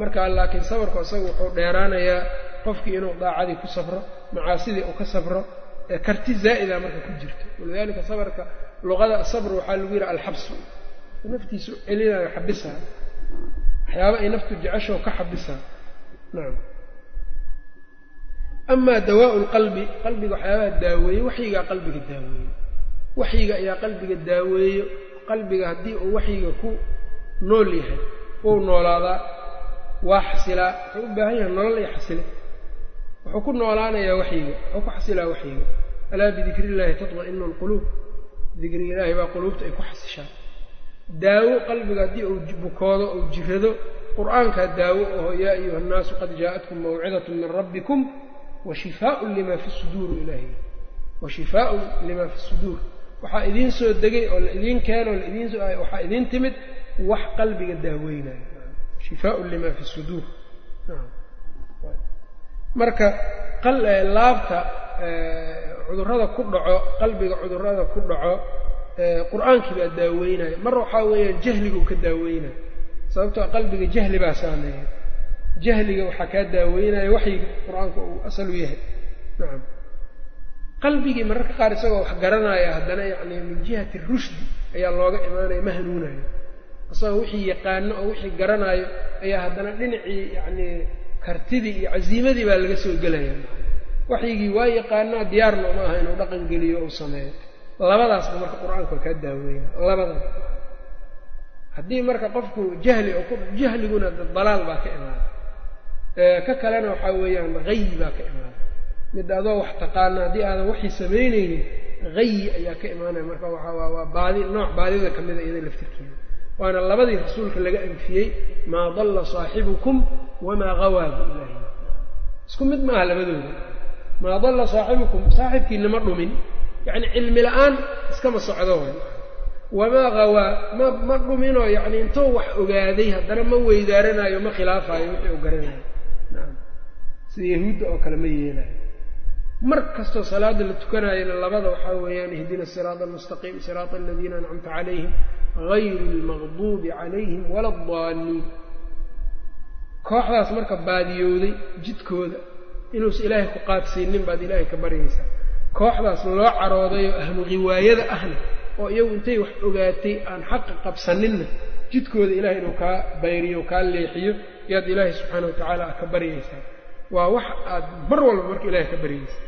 markaa laakiin sabarku isaga wuxuu dheeraanayaa qofkii inuu daacadii ku sabro macaasidii uu ka sabro karti zaa'ida marka ku jirto walidaalika sabarka luqada sabr waxaa lagu yidhaha alxabsu naftiisu celinayo xabisaa waxyaaba ay naftu jeceshoo ka xabisaa amaa dawaau lqalbi qalbiga waxyaabaha daaweeye waxyigaa qalbiga daaweeyo waxyiga ayaa qalbiga daaweeyo. Qalbiga haddii uu waxyiga ku nool yahay wou noolaadaa waa xasilaa wuxuu u baahan yahay nolol iyo xasile. Wuxuu ku noolaanayaa waxyiga wuxuu ku xasilaa waxyiga. Alaa bidikri illaahi tatma'inu alquluub dikriga ilaahay baa quluubta ay ku xasishaa. Daawo qalbiga haddii uu bukoodo uu jirado qur'aankaa daawo aho yaa ayuha annaasu qad jaa'atkum mawcidatun min rabbikum wa shifaaun lima fi suduur ilaahi. Wa shifaaun lima fi suduur. Waxaa idiin soo degay oo la idiin keeno la idiin waxaa idiin timid wax qalbiga daaweynayo shifaaun lima fi suduur. Marka laabta cudurrada ku dhaco qalbiga cudurrada ku dhaco qur'aankii baa daaweynaya. Mar waxaa weeyaan jahliga uu ka daaweynayo sababtoo qalbiga jahli baa saameeya jahliga waxaa kaa daaweynaya waxyiga qur'aanka uu asal u yahay. Nacam qalbigii mararka qaar isagoo wax garanaya haddana yacni min jihati rushdi ayaa looga imaanaya ma hanuunayo isagoo wixii yaqaano oo wixii garanayo ayaa haddana dhinacii yacni kartidii iyo casiimadii baa laga soo gelaya waxyigii waa yaqaanaa diyaarna uma aha inuu dhaqan geliyo uu sameeyo. Labadaasba marka qur'aanka kaa daaweeya labadan haddii marka qofku jahli jahliguna dalaal baa ka imaada. Ka kalena waxaa weeyaan hayi baa ka imaada. Mid adoo wax taqaana haddii aadan waxii samaynaynin hayi ayaa ka imaanaya. Marka waa waa baadi nooc baadida ka mida iyada laftirkeeda. Waana labadii rasuulka laga anfiyey maa dalla saaxibukum wamaa gawaa bu isku mid maaha labadooda. Maa dalla saaxibukum saaxibkiina ma dhumin. Yacni cilmi la'aan iskama socdo way wamaa gawaa ma ma dhuminoo yacni intuu wax ogaaday haddana ma weydaaranayo ma khilaafayo wixii u garanayo. Naam. Sida yahuudda oo kale ma yeelayo mar kastoo salaada la tukanayana labada waxaa weeyaan ihdina siraada almustaqiim siraata aladiina ancamta calayhim gayru lmaqduubi calayhim wala addaaliin kooxdaas marka baadiyowday jidkooda inuusa ilaahay ku qaadsiinin baad ilaahay ka baryaysaa kooxdaas loo caroodayoo ahlu riwaayada ahna oo iyagu intay wax ogaatay aan xaqa qabsaninna jidkooda ilahay inuu kaa bayriyo kaa leexiyo yaad ilaahay subxaana wa tacaala ah ka baryaysaa. Waa wax aad mar walba marka ilaahay ka baryaysaa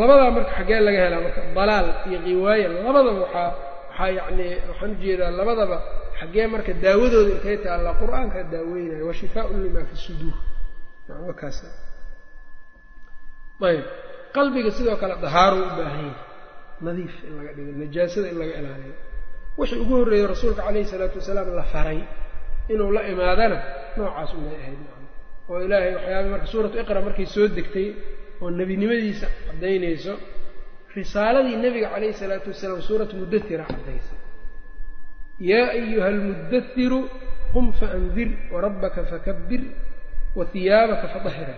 labadaa marka xaggee laga helaa marka dalaal iyo riwaaya labadaba waxaa waxaa yacni waxaan u jeedaa labadaba xaggee marka daawadooda intay taallaa qur'aankaa daaweynaya wa shifaaun lima fi suduur. Wakaas ayb qalbiga sidoo kale dahaaruu u baahan yahay nadiif in laga dhigo najaasada in laga ilaaliyo. Wixii ugu horreeyey rasuulka calayhi isalaatu wasalaam la faray inuu la imaadana noocaas unay ahayd oo ilaahay waxyaaba marka suuratu iqra markay soo degtay oo nebinimadiisa caddaynayso risaaladii nebiga calayhi isalaatu wasalaam suuratu mudatira caddaysay yaa ayuha almuddatiru qum faandir warabbaka fakabir wa hiyaabaka fadahira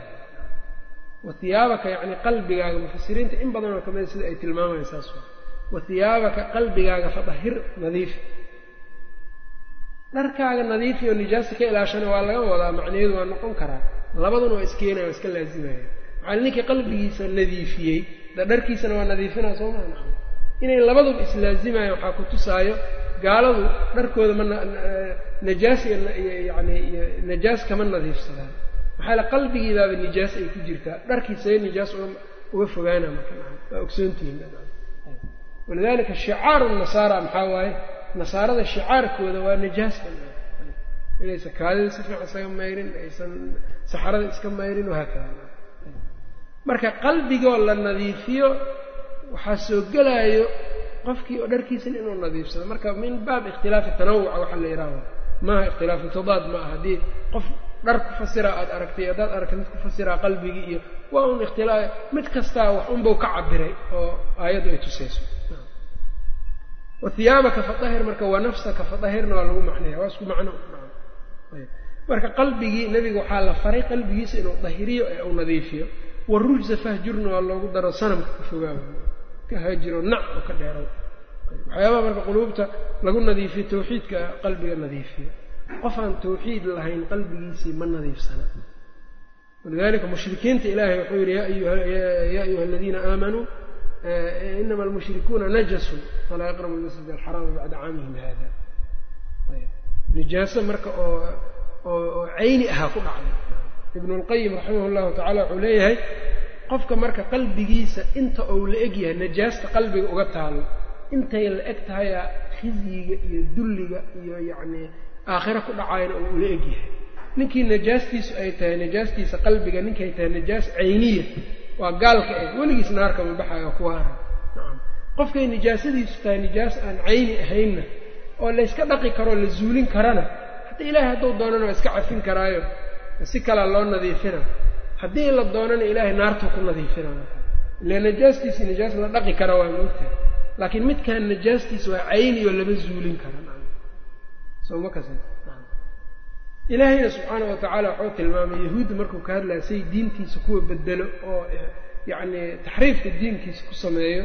wa hiyaabaka yacni qalbigaaga mufasiriinta in badanoo kamida sida ay tilmaamayaan saas waa wa hiyaabaka qalbigaaga fadahir nadiif. Dharkaaga nadiifi oo nijaasta ka ilaashana waa laga wadaa macnaheedu waa noqon karaa. Labaduna waa iskeenaya waa iska laazimaya. Maxaa ninkii qalbigiisa nadiifiyey da dharkiisana waa nadiifinaa soo maa nacam inay labaduba islaazimayaan waxaa ku tusaayo gaaladu dharkooda ma najaas yani najaas kama nadiifsadaan maxaa le qalbigiibaaba nijaas ay ku jirtaa? Dharkiisay nijaas uga fogaana marka waa ogsoontihiin walidalika shicaaru nasaara maxaa waaye? Nasaarada shicaarkooda waa najaasa inaysan kaadida si fiican isaga mayrin aysan saxarada iska mayrin wahaakada marka qalbigoo la nadiifiyo waxaa soo gelaayo qofkii oo dharkiisana inuu nadiifsado. Marka min baab ikhtilaafi tanawuca waxaa la yidhahda maaha ikhtilaafu tadaad aha. Haddii qof dhar ku fasiraa aada aragtay haddaad aragtay mid ku fasiraa qalbigii iyo waa un ikhtilaa mid kastaa wax unbau ka cabiray oo aayaddu ay tusayso. Wa hiyaabaka fadahir marka wa nafsaka fadahirna waa lagu macnaya waa isku macno. Marka qalbigii nebiga waxaa la faray qalbigiisa inuu dahiriyo ee uu nadiifiyo. Warujza fahjurna waa loogu daro sanamka ka fogaayo ka haajiro nac oo ka dheerow waxyaabaha marka quluubta lagu nadiifiyo tawxiidka qalbiga nadiifiyo qof aan tawxiid lahayn qalbigiisii ma nadiifsana. Walidalika mushrikiinta ilaahay wuxuu yidhi yaa ayuha aladiina aamanuu inama almushrikuuna najasun falaa yaqrabu lmasjid alxaraama bacda caamihim hada nijaaso marka oo oo cayni ahaa ku dhacday. Ibnu lqayim raximah llahu tacala wuxuu leeyahay qofka marka qalbigiisa inta uu la eg yahay najaasta qalbiga uga taalo intay la eg tahayaa khizyiga iyo dulliga iyo yacnii aakhiro ku dhacayna uu ula eg yahay. Ninkii najaastiisu ay tahay najaastiisa qalbiga ninkay tahay najaas cayniya waa gaalka eh weligiis naarka mabaxayo kuwaara qofkay nijaasadiisu tahay nijaas aan cayni ahaynna oo layska dhaqi karoo la zuulin karana haddii ilaahay hadduu doonana waa iska cafin karaayo si kalaa loo nadiifina. Haddii la doonana ilaahay naartuu ku nadiifina. Ile najaastiisi najaas la dhaqi kara waa moogtahay laakiin midkan najaastiisa waa cayni oo lama zuulin kara soma kas ilaahayna subxaana wa tacaala waxuu tilmaamay yahuudda markuu ka hadlaya say diintiisa kuwa bedelo oo yacni taxriifka diinkiisa ku sameeyo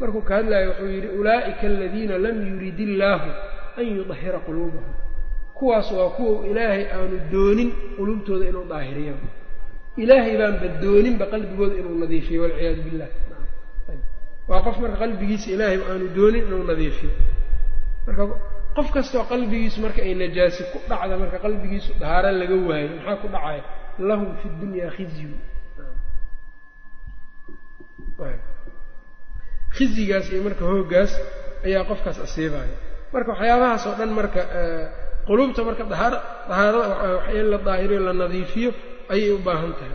markuu ka hadlayo wuxuu yidhi ulaa'ika aladiina lam yurid illaahu an yudahira quluubahum. Kuwaas waa kuwa ilaahay aanu doonin quluubtooda inuu daahiriyo. Ilaahay baanba dooninba qalbigooda inuu nadiifiyo walciyaadu billah waa qof marka qalbigiisa ilaahay aanu doonin inuu nadiifiyo. Marka qof kastoo qalbigiisu marka ay najaasi ku dhacda marka qalbigiisu dahaaro laga waayo maxaa ku dhacaya lahum fi dunyaa khizyu khizyigaas iyo marka hooggaas ayaa qofkaas asiibaya marka waxyaabahaas oo dhan marka quluubta marka dahaar dahaarada in la daahiriyo la nadiifiyo ayay u baahan tahay.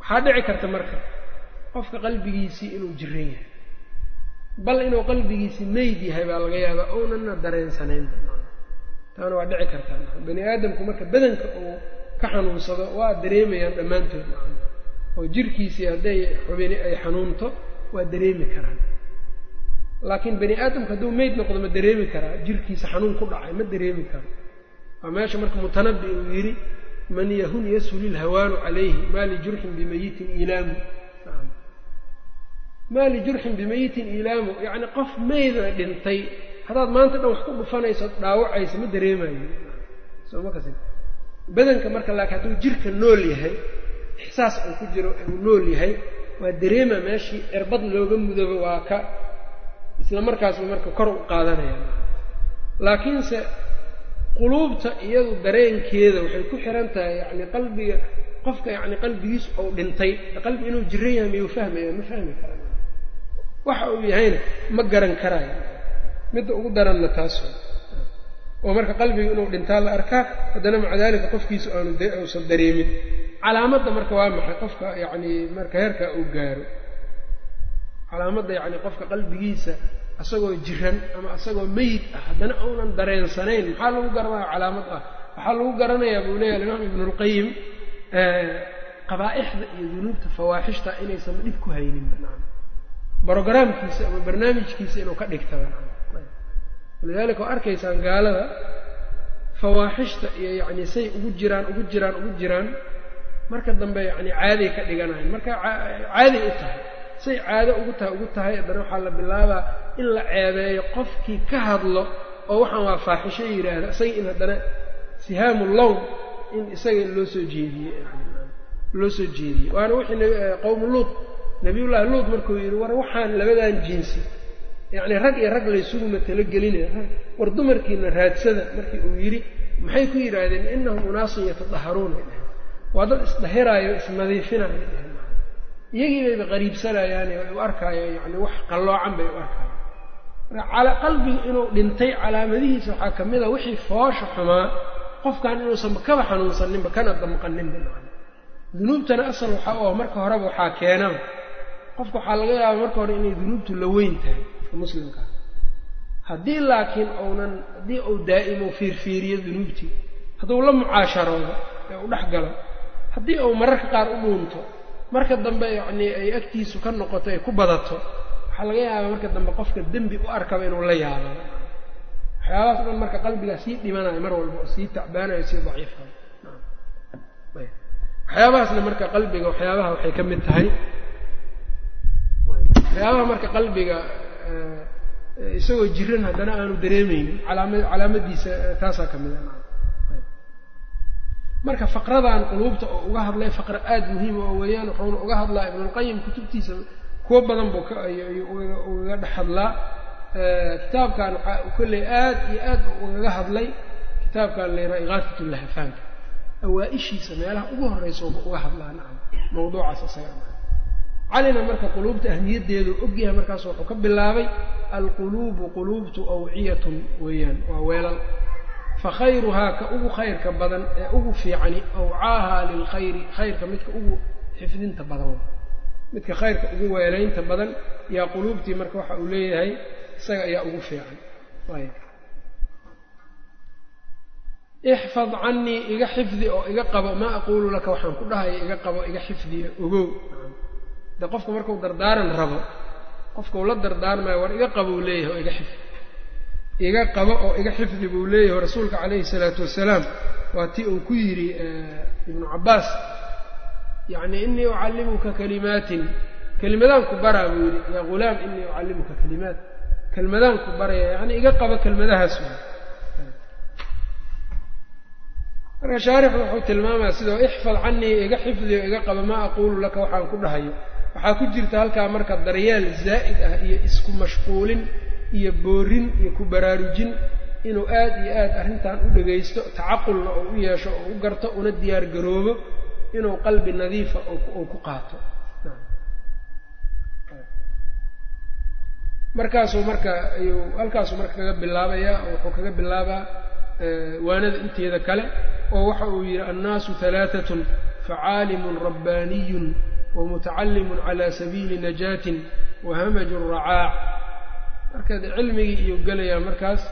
Waxaa dhici karta marka qofka qalbigiisii inuu jiran yahay bal inuu qalbigiisii meyd yahay baa laga yaabaa ounana dareensanayn taana waa dhici kartaa. Bani aadamku marka badanka uu ka xanuunsado waa dareemayaan dhammaantood oo jirkiisii hadday xubini ay xanuunto waa dareemi karaan. Laakiin bani aadamku hadduu meyd noqdo ma dareemi karaa. Jirkiisa xanuun ku dhacay ma dareemi karo waa meesha marka mutanabi uu yidhi man yahun yashuli lhawaanu calayhi maa lijurxin bimayitin ilaamu maa lijurxin bimayitin ilaamu yacni qof meyda dhintay haddaad maanta dhan wax ku dhufanayso dhaawacaysa ma dareemayo. Soma kas badanka marka laakiin hadduu jirka nool yahay ixsaas uu ku jiro uu nool yahay waa dareema meeshii cirbad looga mudabo waa ka isla markaasba marka kor u qaadanaya laakiinse quluubta iyadu dareenkeeda waxay ku xiran tahay yacni qalbiga qofka yacni qalbigiisu uu dhintay qalbi inuu jiran yahay miyuu fahmaya ma fahmi karan waxa uu yahayna ma garan karaayo. Midda ugu daranna taas oo marka qalbiga inuu dhintaa la arkaa haddana maca daalika qofkiisu aanu uusan dareemin. Calaamadda marka waa maxay? Qofka yacni marka heerkaa uu gaaro. Calaamadda yacni qofka qalbigiisa asagoo jiran ama asagoo meyid ah haddana uunan dareensanayn maxaa lagu garanaya calaamad ah? Waxaa lagu garanayaa buu leeyahy alimaam ibnulqayim qabaa'ixda iyo dunuubta fawaaxishta inaysan dhib ku haynin brogramkiisa ama barnaamijkiisa inuu ka dhigtaba. Walidaalika oo arkaysaan gaalada fawaaxishta iyo yacni say ugu jiraan ugu jiraan ugu jiraan marka dambe yacni caaday ka dhiganayan marka caaday u tahay. Say caado ugu tahay ugu tahay haddana waxaa la bilaabaa in la ceebeeyo qofkii ka hadlo oo waxaan waa faaxisho yidhaahda isaga in haddana sihaamu lown in isaga loo soo jeediyey loo soo jeediyey waana wixii qowmu luud nabiyullaahi luud markuu yidhi war waxaan labadan jinsi. Yacni rag iyo rag laysuguma talagelinaya war dumarkiina raadsada markii uu yidhi maxay ku yidhaahdeen? Innahum unaasun yatadaharuuna waa dad isdahiraayo isnadiifinayo. Iyagii bayba qariibsanayaane way u arkaayo yani wax qalloocan bay u arkaayo qalbigu inuu dhintay calaamadihiisa waxaa ka mid a wixii foosha xumaa qofkan inuusan kaba xanuunsaninba kana damqaninba dunuubtana asal waxa oo marka horeba waxaa keenaba qofka waxaa laga yaaba marka hore inay dunuubtu la weyn tahay muslimka. Haddii laakiin uunan haddii uu daa'imo fiirfiiriyo dunuubtii hadduu la mucaasharoodo ee u dhex galo haddii uu mararka qaar u dhuunto marka dambe yacnii ay agtiisu ka noqoto ay ku badato waxaa laga yaabaa marka dambe qofka dembi u arkaba inuu la yaabo. Waxyaabahaas dhan marka qalbigaa sii dhimanayo mar walba oo sii tacbaanayo sii daciifayo waxyaabahaasna marka qalbiga waxyaabaha waxay ka mid tahay waxyaabaha marka qalbiga isagoo jiran haddana aanu dareemeynin calaama calaamadiisa taasaa ka mid a marka faqradan quluubta oo uga hadlay faqra aada muhiima oo weeyaan wuxuuna uga hadlaa ibnulqayim kutubtiisa kuwo badan buu ugaga dhex hadlaa. Kitaabkan waxaa kolley aad iyo aad ugaga hadlay kitaabkan layraa ikaatat lahafaanka awaa-ishiisa meelaha ugu horreysa uga hadlaa nacam mawduucaas isaga calina marka quluubta ahmiyaddeedu ogyahay markaas wuxuu ka bilaabay alquluubu quluubtu awciyatun weeyaan waa weelal. Fa khayruhaa ka ugu khayrka badan ee ugu fiicani awcaahaa lilkhayri khayrka midka ugu xifdinta badan. Midka khayrka ugu weelaynta badan yaa quluubtii marka waxa uu leeyahay isaga ayaa ugu fiican. Ixfad canii iga xifdi oo iga qabo maa aquulu laka waxaan ku dhahaya iga qabo iga xifdiya ogow de qofka markuu dardaaran rabo qofkau la dardaarmayo war iga qabo leeyahay oo iga xifdi iga qabo oo iga xifdi buu leeyahay. Rasuulka calayhi salaatu wasalaam waa tii uu ku yidhi ibnu cabbaas yacni inii ucallimuka kalimaatin. Kelimadaan ku baraa buu yidhi yaa ghulaam inii ucallimuka kalimaat. Kelmadaan ku baraya yacni iga qabo kelmadahaas waa marka shaarixu wuxuu tilmaamaya sidoo ixfad canii iga xifdiyo iga qaba maa aquulu laka waxaan ku dhahayo waxaa ku jirta halkaa marka daryeel zaa'id ah iyo isku mashquulin iyo boorin iyo ku baraarujin inuu aad iyo aad arrintan u dhagaysto tacaqulna oo u yeesho oo u garto una diyaar garoobo inuu qalbi nadiifa oo ku qaato. Markaasuu marka ayuu halkaasuu marka kaga bilaabayaa oo wuxuu kaga bilaabaa waanada inteeda kale oo waxa uu yidhi annaasu halaatatun facaalimun rabbaaniyun wamutacallimun cala sabiili najaatin wahamajun racaac marka cilmigii iyuu gelayaa markaas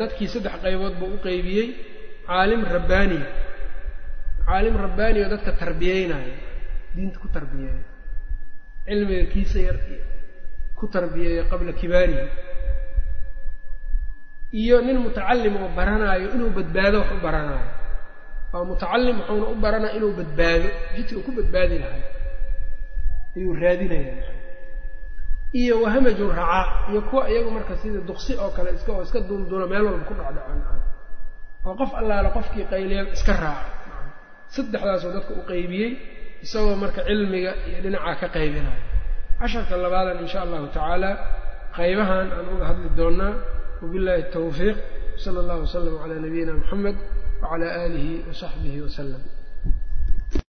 dadkii saddex qaybood buu u qeybiyey caalim rabbaaniya caalim rabbaaniya oo dadka tarbiyeynaya diinta ku tarbiyeeya cilmiga kiisa yar ku tarbiyeeya qabla kibaarihi iyo nin mutacalim oo baranaayo inuu badbaado wax u baranaayo. Waa mutacalim wuxuuna u baranaya inuu badbaado jidka uu ku badbaadi lahay ayuu raadinaya iyo wahamajun racaa iyo kuwa iyagu marka sida duqsi oo kale iska oo iska duldula meel walba ku dhacda oo qof allaale qofkii qayliyan iska raaca saddexdaasoo dadka u qaybiyey isagoo marka cilmiga iyo dhinacaa ka qaybinaya. Casharka labaadan insha allahu tacaala qaybahan aan uga hadli doonaa. Wabillahi tawfiiq. Sala allahu wasalam calaa nabiyina muxamed wacalaa aalihi wa saxbihi wasalam